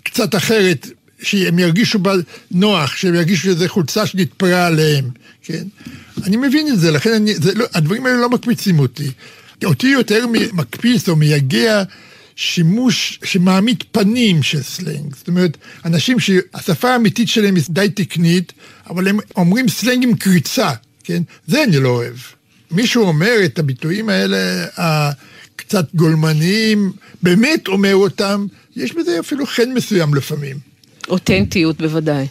קצת אחרת, שהם ירגישו בה נוח, שהם ירגישו שזו חולצה שנתפרה עליהם, כן? אני מבין את זה, לכן אני, זה לא, הדברים האלה לא מקפיצים אותי. אותי יותר מקפיץ או מייגע שימוש שמעמיד פנים של סלנג. זאת אומרת, אנשים שהשפה האמיתית שלהם היא די תקנית, אבל הם אומרים סלנג עם קריצה, כן? זה אני לא אוהב. מישהו אומר את הביטויים האלה, הקצת גולמניים, באמת אומר אותם, יש בזה אפילו חן מסוים לפעמים. אותנטיות בוודאי.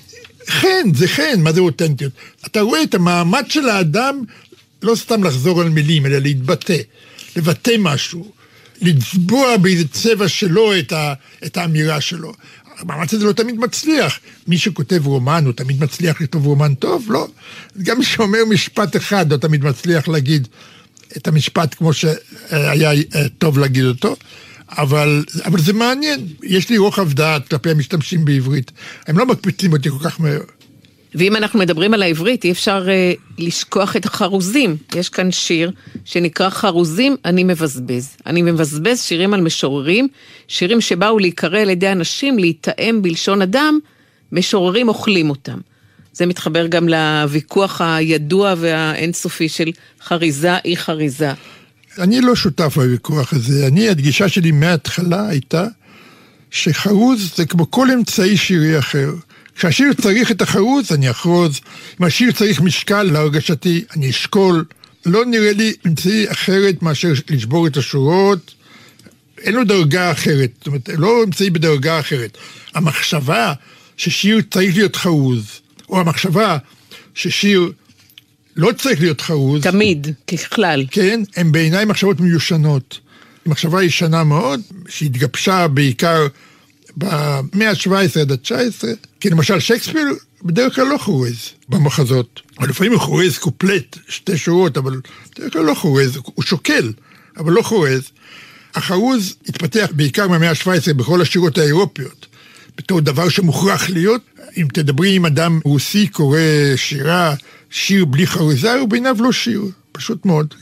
חן, זה חן, מה זה אותנטיות? אתה רואה את המעמד של האדם, לא סתם לחזור על מילים, אלא להתבטא, לבטא משהו, לצבוע באיזה צבע שלו את, ה, את האמירה שלו. המאמץ הזה לא תמיד מצליח. מי שכותב רומן, הוא תמיד מצליח לכתוב רומן טוב? לא. גם מי שאומר משפט אחד, לא תמיד מצליח להגיד את המשפט כמו שהיה אה, טוב להגיד אותו. אבל, אבל זה מעניין, יש לי רוחב דעת כלפי המשתמשים בעברית. הם לא מקפיצים אותי כל כך מהר. ואם אנחנו מדברים על העברית, אי אפשר uh, לשכוח את החרוזים. יש כאן שיר שנקרא חרוזים אני מבזבז. אני מבזבז שירים על משוררים, שירים שבאו להיקרא על ידי אנשים, להיטעם בלשון אדם, משוררים אוכלים אותם. זה מתחבר גם לוויכוח הידוע והאינסופי של חריזה אי חריזה. אני לא שותף בוויכוח הזה. אני, הדגישה שלי מההתחלה הייתה שחרוז זה כמו כל אמצעי שירי אחר. כשהשיר צריך את החרוז, אני אחרוז. אם השיר צריך משקל, להרגשתי, אני אשקול. לא נראה לי אמצעי אחרת מאשר לשבור את השורות. אין לו דרגה אחרת, זאת אומרת, לא אמצעי בדרגה אחרת. המחשבה ששיר צריך להיות חרוז, או המחשבה ששיר לא צריך להיות חרוז. תמיד, ככלל. כן, הן בעיניי מחשבות מיושנות. מחשבה ישנה מאוד, שהתגבשה בעיקר במאה ה-17 עד ה-19, כי למשל שייקספיר בדרך כלל לא חורז במחזות. לפעמים הוא חורז קופלט, שתי שורות, אבל בדרך כלל לא חורז, הוא שוקל, אבל לא חורז. החרוז התפתח בעיקר מהמאה ה-17 בכל השירות האירופיות, בתור דבר שמוכרח להיות. אם תדברי עם אדם רוסי קורא שירה, שיר בלי חרוזה, הוא בעיניו לא שיר, פשוט מאוד.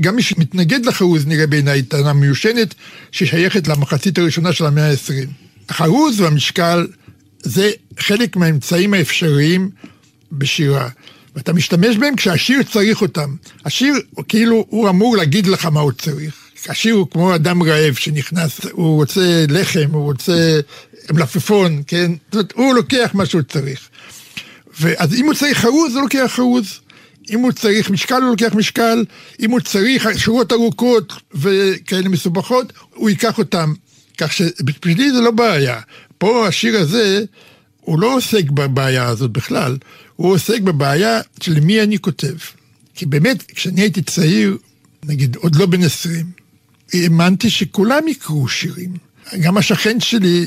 גם מי שמתנגד לחרוז נראה בעיניי טענה מיושנת ששייכת למחצית הראשונה של המאה ה-20. החרוז והמשקל זה חלק מהאמצעים האפשריים בשירה. ואתה משתמש בהם כשהשיר צריך אותם. השיר, כאילו, הוא אמור להגיד לך מה הוא צריך. השיר הוא כמו אדם רעב שנכנס, הוא רוצה לחם, הוא רוצה מלפפון, כן? זאת אומרת, הוא לוקח מה שהוא צריך. ואז אם הוא צריך חרוז, הוא לוקח חרוז. אם הוא צריך משקל, הוא לוקח משקל. אם הוא צריך שורות ארוכות וכאלה מסובכות, הוא ייקח אותם. כך שבשבילי זה לא בעיה. פה השיר הזה, הוא לא עוסק בבעיה הזאת בכלל, הוא עוסק בבעיה של מי אני כותב. כי באמת, כשאני הייתי צעיר, נגיד עוד לא בן עשרים, האמנתי שכולם יקראו שירים. גם השכן שלי,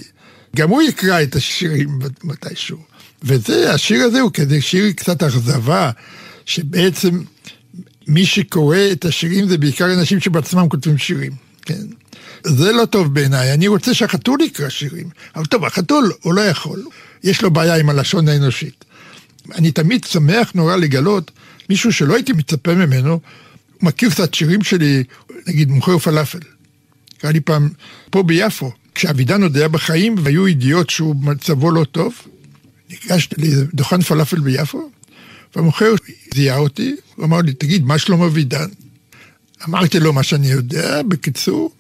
גם הוא יקרא את השירים מתישהו. וזה, השיר הזה הוא כזה שיר קצת אכזבה, שבעצם מי שקורא את השירים זה בעיקר אנשים שבעצמם כותבים שירים, כן? זה לא טוב בעיניי, אני רוצה שהחתול יקרא שירים. אבל טוב, החתול הוא לא יכול, יש לו בעיה עם הלשון האנושית. אני תמיד שמח נורא לגלות מישהו שלא הייתי מצפה ממנו, מכיר קצת שירים שלי, נגיד מוכר פלאפל. קרה לי פעם, פה ביפו, כשאבידן עוד היה בחיים והיו ידיעות שהוא מצבו לא טוב, ניגשתי לדוכן פלאפל ביפו, והמוכר זיהה אותי, הוא אמר לי, תגיד, מה שלום אבידן? אמרתי לו מה שאני יודע, בקיצור,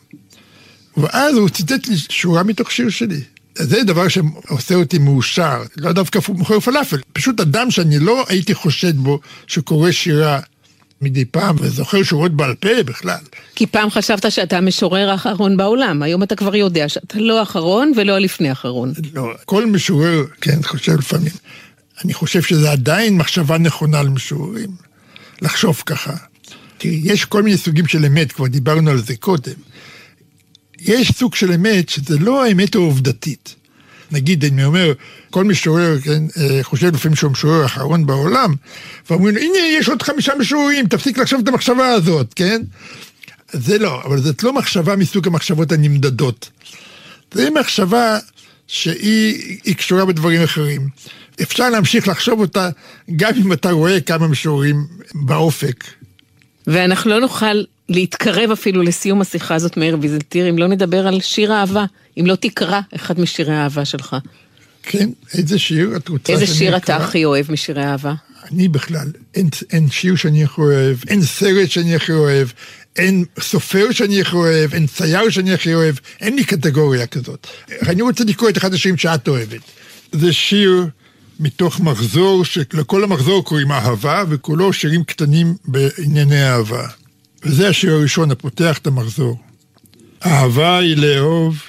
ואז הוא ציטט לי שורה מתוך שיר שלי. זה דבר שעושה אותי מאושר, לא דווקא מוכר פלאפל, פשוט אדם שאני לא הייתי חושד בו שקורא שירה מדי פעם, וזוכר שורות בעל פה בכלל. כי פעם חשבת שאתה המשורר האחרון בעולם, היום אתה כבר יודע שאתה לא האחרון ולא הלפני האחרון. לא, כל משורר, כן, חושב לפעמים. אני חושב שזה עדיין מחשבה נכונה למשוררים, לחשוב ככה. תראי, יש כל מיני סוגים של אמת, כבר דיברנו על זה קודם. יש סוג של אמת שזה לא האמת העובדתית. נגיד, אני אומר, כל משורר, כן, אה, חושב לפעמים שהוא המשורר האחרון בעולם, ואומרים, הנה, יש עוד חמישה משוררים, תפסיק לחשוב את המחשבה הזאת, כן? זה לא, אבל זאת לא מחשבה מסוג המחשבות הנמדדות. זו מחשבה שהיא קשורה בדברים אחרים. אפשר להמשיך לחשוב אותה גם אם אתה רואה כמה משוררים באופק. ואנחנו לא נוכל להתקרב אפילו לסיום השיחה הזאת, מאיר ויזלטיר, אם לא נדבר על שיר אהבה, אם לא תקרא אחד משירי האהבה שלך. כן, איזה שיר את רוצה איזה שיר אתה הכי אוהב משירי אהבה? אני בכלל, אין, אין שיר שאני הכי אוהב, אין סרט שאני הכי אוהב, אין סופר שאני הכי אוהב, אין צייר שאני הכי אוהב, אין לי קטגוריה כזאת. אני רוצה לקרוא את אחד השירים שאת אוהבת. זה שיר מתוך מחזור, שלכל המחזור קוראים אהבה, וכולו שירים קטנים בענייני אהבה. וזה השיר הראשון הפותח את המחזור. אהבה היא לאהוב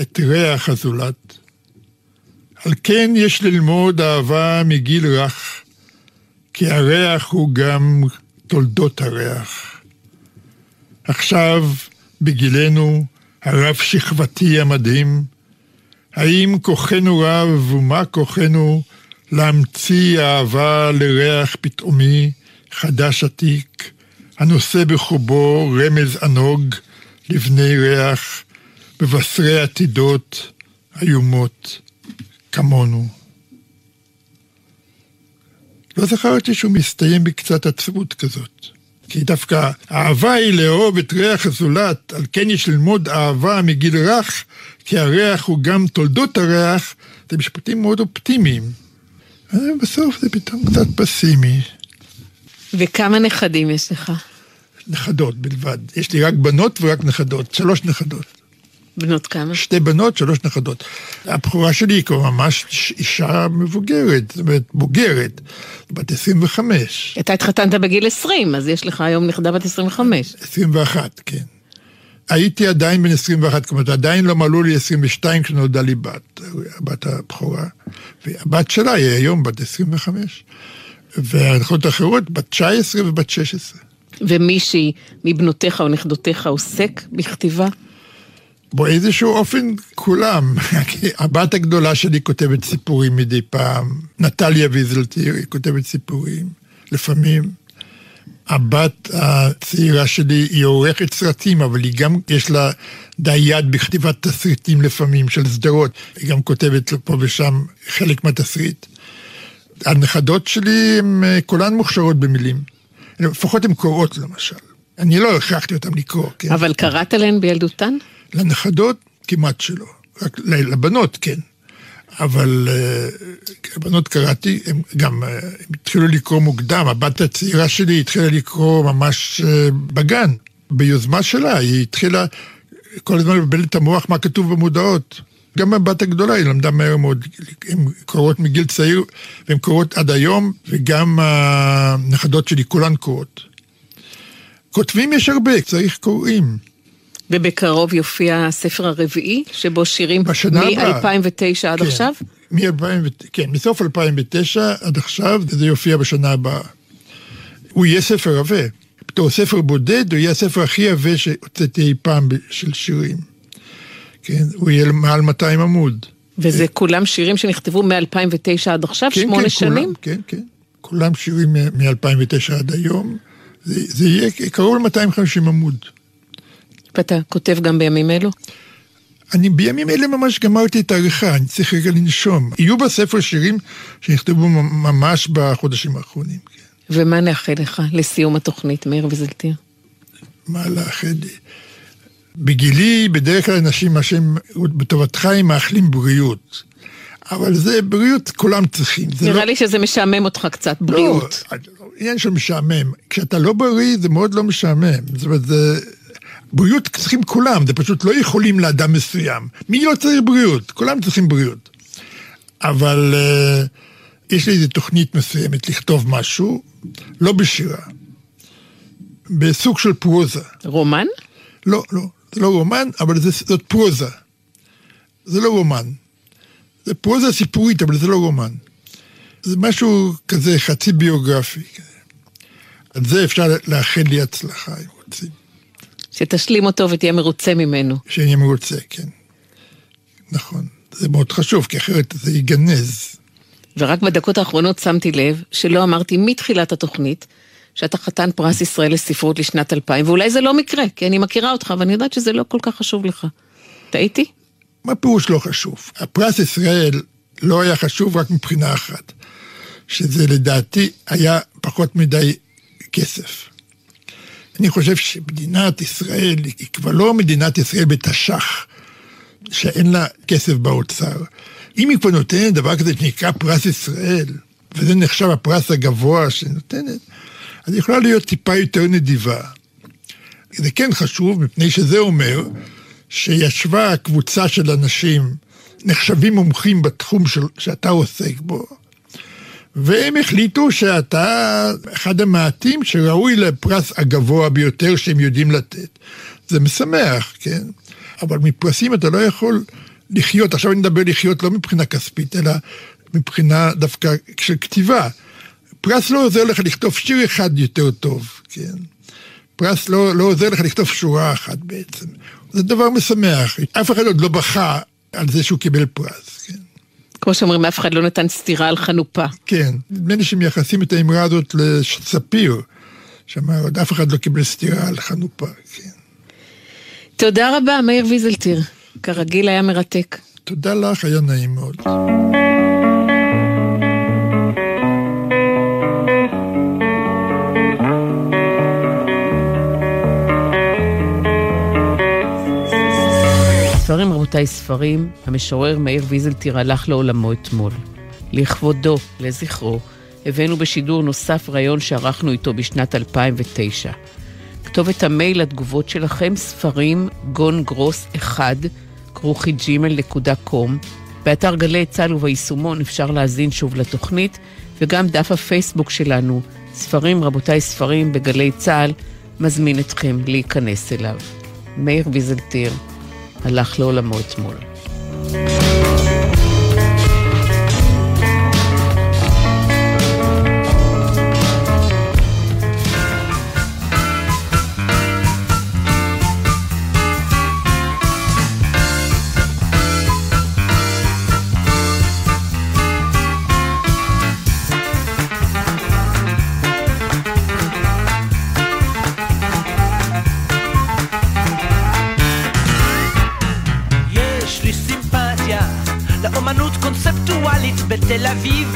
את ריח הזולת. על כן יש ללמוד אהבה מגיל רך, כי הריח הוא גם תולדות הריח. עכשיו, בגילנו הרב שכבתי המדהים, האם כוחנו רב ומה כוחנו להמציא אהבה לריח פתאומי, חדש עתיק, הנושא בחובו רמז ענוג לבני ריח, מבשרי עתידות איומות כמונו. לא זכרתי שהוא מסתיים בקצת עצבות כזאת. כי דווקא אהבה היא לאהוב את ריח הזולת, על כן יש ללמוד אהבה מגיל רך, כי הריח הוא גם תולדות הריח, זה משפטים מאוד אופטימיים. בסוף זה פתאום קצת פסימי. וכמה נכדים יש לך? נכדות בלבד. יש לי רק בנות ורק נכדות, שלוש נכדות. בנות כמה? שתי בנות, שלוש נכדות. הבכורה שלי היא כבר ממש אישה מבוגרת, זאת אומרת, בוגרת, בת 25. אתה התחתנת בגיל 20, אז יש לך היום נכדה בת 25. 21, כן. הייתי עדיין בן 21, זאת אומרת, עדיין לא מלאו לי 22 כשנולדה לי בת, הבת הבכורה. והבת שלה היא היום בת 25. והנכונות האחרות, בת 19 ובת 16. ומישהי מבנותיך או נכדותיך עוסק בכתיבה? באיזשהו אופן כולם. הבת הגדולה שלי כותבת סיפורים מדי פעם, נטליה ויזלטיר, היא כותבת סיפורים, לפעמים. הבת הצעירה שלי היא עורכת סרטים, אבל היא גם, יש לה די יד בכתיבת תסריטים לפעמים של סדרות. היא גם כותבת פה ושם חלק מהתסריט. הנכדות שלי הן אה, כולן מוכשרות במילים. לפחות הן קוראות למשל. אני לא הכרחתי אותן לקרוא, כן. אבל קראת להן בילדותן? לנכדות כמעט שלא. רק לבנות כן. אבל אה, קראתי, הם גם אה, הם התחילו לקרוא מוקדם. הבת הצעירה שלי התחילה לקרוא ממש אה, בגן, ביוזמה שלה. היא התחילה כל הזמן לבלבל את המוח מה כתוב במודעות. גם הבת הגדולה היא למדה מהר מאוד, הן קוראות מגיל צעיר, והן קוראות עד היום, וגם הנכדות שלי כולן קוראות. כותבים יש הרבה, צריך קוראים. ובקרוב יופיע הספר הרביעי, שבו שירים מ-2009 עד כן, עכשיו? מ-2009, כן, מסוף 2009 עד עכשיו, וזה יופיע בשנה הבאה. הוא יהיה ספר עבה. בתור ספר בודד, הוא יהיה הספר הכי עבה שהוצאתי אי פעם של שירים. כן, הוא יהיה מעל 200 עמוד. וזה כולם שירים שנכתבו מ-2009 עד עכשיו, כן, שמונה כן, שנים? כולם, כן, כן. כולם שירים מ-2009 עד היום. זה, זה יהיה קרוב ל-250 עמוד. ואתה כותב גם בימים אלו? אני בימים אלה ממש גמרתי את העריכה, אני צריך רגע לנשום. יהיו בספר שירים שנכתבו ממש בחודשים האחרונים. כן. ומה נאחל לך לסיום התוכנית, מאיר ויזלטיר? מה לאחל לי? בגילי, בדרך כלל אנשים, מה שהם בטובתך, הם מאחלים בריאות. אבל זה בריאות, כולם צריכים. נראה לא... לי שזה משעמם אותך קצת, בריאות. לא, עניין של משעמם. כשאתה לא בריא, זה מאוד לא משעמם. זאת אומרת, זה... בריאות צריכים כולם, זה פשוט לא יכולים לאדם מסוים. מי לא צריך בריאות? כולם צריכים בריאות. אבל uh, יש לי איזו תוכנית מסוימת לכתוב משהו, לא בשירה, בסוג של פרוזה. רומן? לא, לא, זה לא רומן, אבל זה, זאת פרוזה. זה לא רומן. זה פרוזה סיפורית, אבל זה לא רומן. זה משהו כזה חצי ביוגרפי. על זה אפשר לאחל לי הצלחה, אם רוצים. שתשלים אותו ותהיה מרוצה ממנו. שאני מרוצה, כן. נכון. זה מאוד חשוב, כי אחרת זה ייגנז. ורק בדקות האחרונות שמתי לב שלא אמרתי מתחילת התוכנית שאתה חתן פרס ישראל לספרות לשנת 2000, ואולי זה לא מקרה, כי אני מכירה אותך ואני יודעת שזה לא כל כך חשוב לך. טעיתי? מה פירוש לא חשוב? הפרס ישראל לא היה חשוב רק מבחינה אחת, שזה לדעתי היה פחות מדי כסף. אני חושב שמדינת ישראל היא כבר לא מדינת ישראל בתש"ח, שאין לה כסף באוצר. אם היא כבר נותנת דבר כזה שנקרא פרס ישראל, וזה נחשב הפרס הגבוה שנותנת, אז היא יכולה להיות טיפה יותר נדיבה. זה כן חשוב, מפני שזה אומר שישבה קבוצה של אנשים נחשבים מומחים בתחום של, שאתה עוסק בו, והם החליטו שאתה אחד המעטים שראוי לפרס הגבוה ביותר שהם יודעים לתת. זה משמח, כן? אבל מפרסים אתה לא יכול לחיות, עכשיו אני מדבר לחיות לא מבחינה כספית, אלא מבחינה דווקא של כתיבה. פרס לא עוזר לך לכתוב שיר אחד יותר טוב, כן? פרס לא, לא עוזר לך לכתוב שורה אחת בעצם. זה דבר משמח. אף אחד עוד לא בכה על זה שהוא קיבל פרס, כן? כמו שאומרים, אף אחד לא נתן סטירה על חנופה. כן, נדמה לי שמייחסים את האמרה הזאת לספיר, שאמר, עוד אף אחד לא קיבל סטירה על חנופה, כן. תודה רבה, מאיר ויזלטיר. כרגיל היה מרתק. תודה לך, היה נעים מאוד. ספרים, רבותיי, ספרים, המשורר מאיר ויזלטיר הלך לעולמו אתמול. לכבודו, לזכרו, הבאנו בשידור נוסף ראיון שערכנו איתו בשנת 2009. כתובת המייל לתגובות שלכם, ספרים גון גרוס 1, כרוכי קום. באתר גלי צה"ל וביישומון אפשר להאזין שוב לתוכנית, וגם דף הפייסבוק שלנו, ספרים, רבותיי, ספרים בגלי צה"ל, מזמין אתכם להיכנס אליו. מאיר ויזלטיר, הלך לעולמו אתמול. בתל אביב,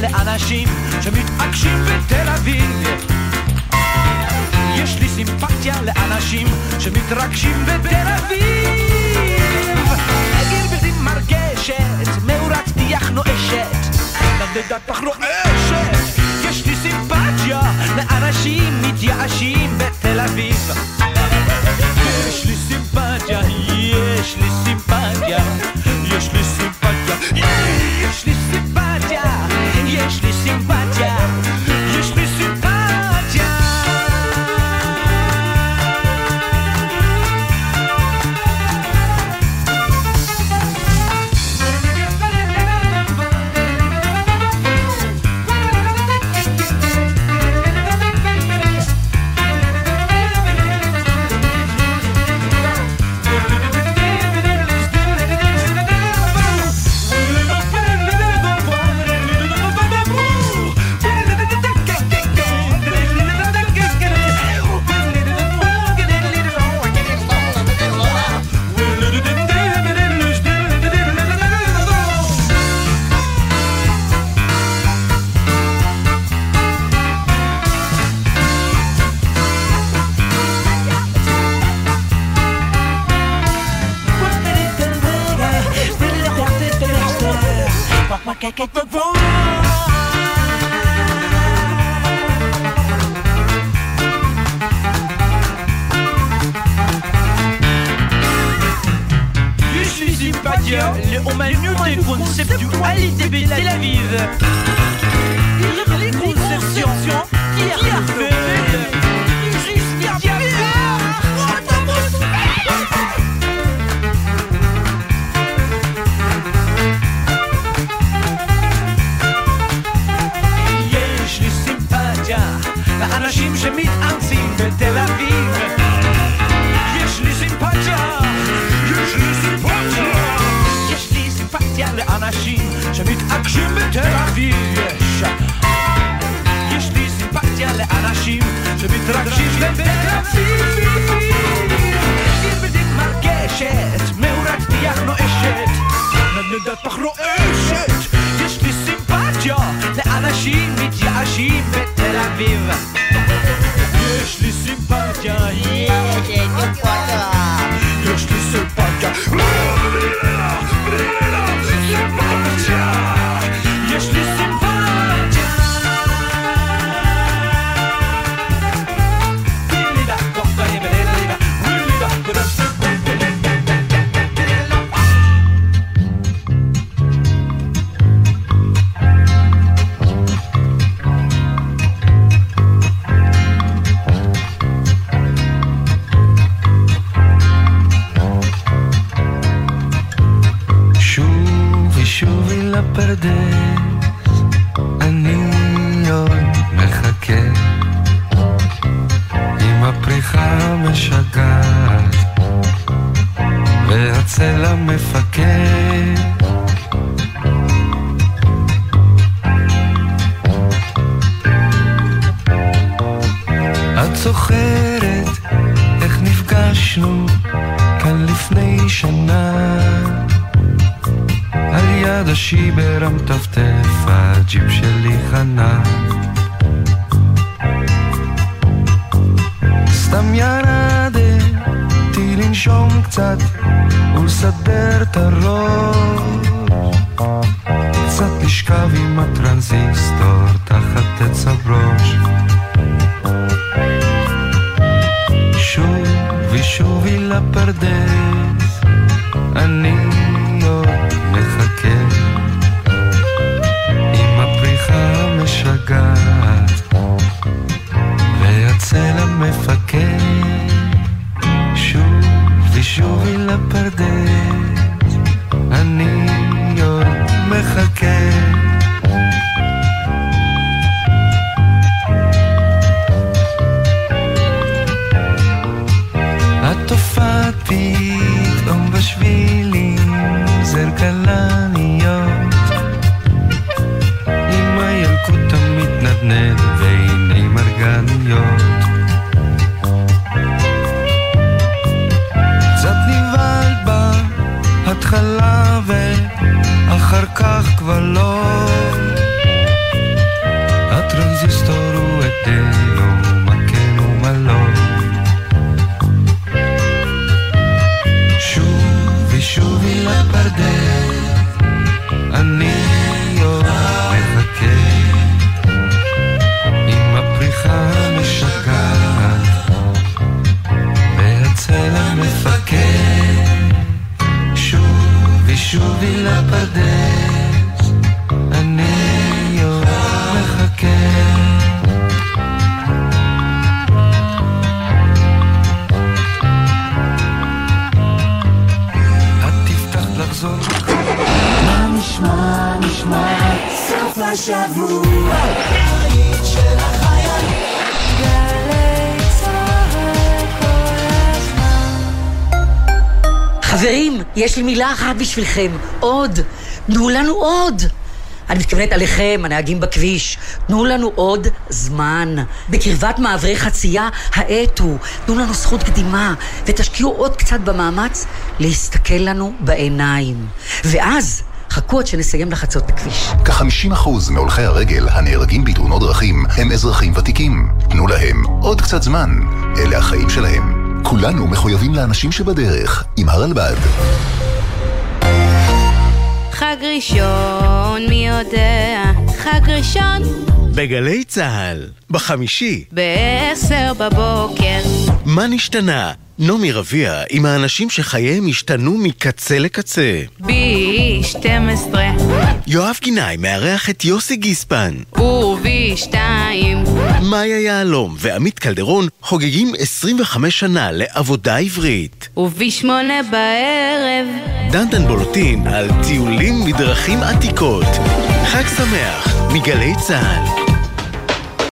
לאנשים שמתעקשים בתל אביב. יש לי סימפתיה לאנשים שמתרגשים בתל אביב. עיר בלתי מרגשת, מאורת טיח נואשת נדדת פח נואשת יש לי סימפתיה לאנשים מתייאשים בתל אביב. יש לי סימפתיה, יש לי סימפתיה יש לי סימפתיה, יש לי סימפתיה יש לי Les conceptions qui arrivent. יש לי סימפתיה לאנשים שמתאמצים בתל אביב יש לי סימפתיה יש לי סימפתיה יש לי סימפתיה לאנשים שמתעקשים בתל אביב שמתרגשים בתל אביב עיר בלתי מרגשת מאורת פיח נואשת נדנדת פח רועשת יש לי סימפתיה לאנשים מתייאשים בתל אביב יש לי סימפתיה יש לי סימפתיה על יד השיבר המטפטף הג'יפ שלי חנה. סתם ירדתי לנשום קצת ולסדר את הראש. קצת לשכב עם הטרנזיסטור תחת עץ הברוש. שובי שובי לפרדס אני יש לי מילה אחת בשבילכם. עוד. תנו לנו עוד. אני מתכוונת עליכם, הנהגים בכביש. תנו לנו עוד זמן. בקרבת מעברי חצייה, האט הוא. תנו לנו זכות קדימה, ותשקיעו עוד קצת במאמץ להסתכל לנו בעיניים. ואז, חכו עד שנסיים לחצות את הכביש. כ-50% מהולכי הרגל הנהרגים בתאונות דרכים הם אזרחים ותיקים. תנו להם עוד קצת זמן. אלה החיים שלהם. כולנו מחויבים לאנשים שבדרך, עם הרלב"ד. חג ראשון, מי יודע? חג ראשון בגלי צה"ל, בחמישי. בעשר בבוקר. מה נשתנה? נעמי רביע עם האנשים שחייהם השתנו מקצה לקצה. בי 12 יואב גינאי מארח את יוסי גיספן. ובי 2 מאיה יהלום ועמית קלדרון חוגגים 25 שנה לעבודה עברית. ובי 8 בערב דנדן בולוטין על טיולים מדרכים עתיקות. חג שמח מגלי צה"ל.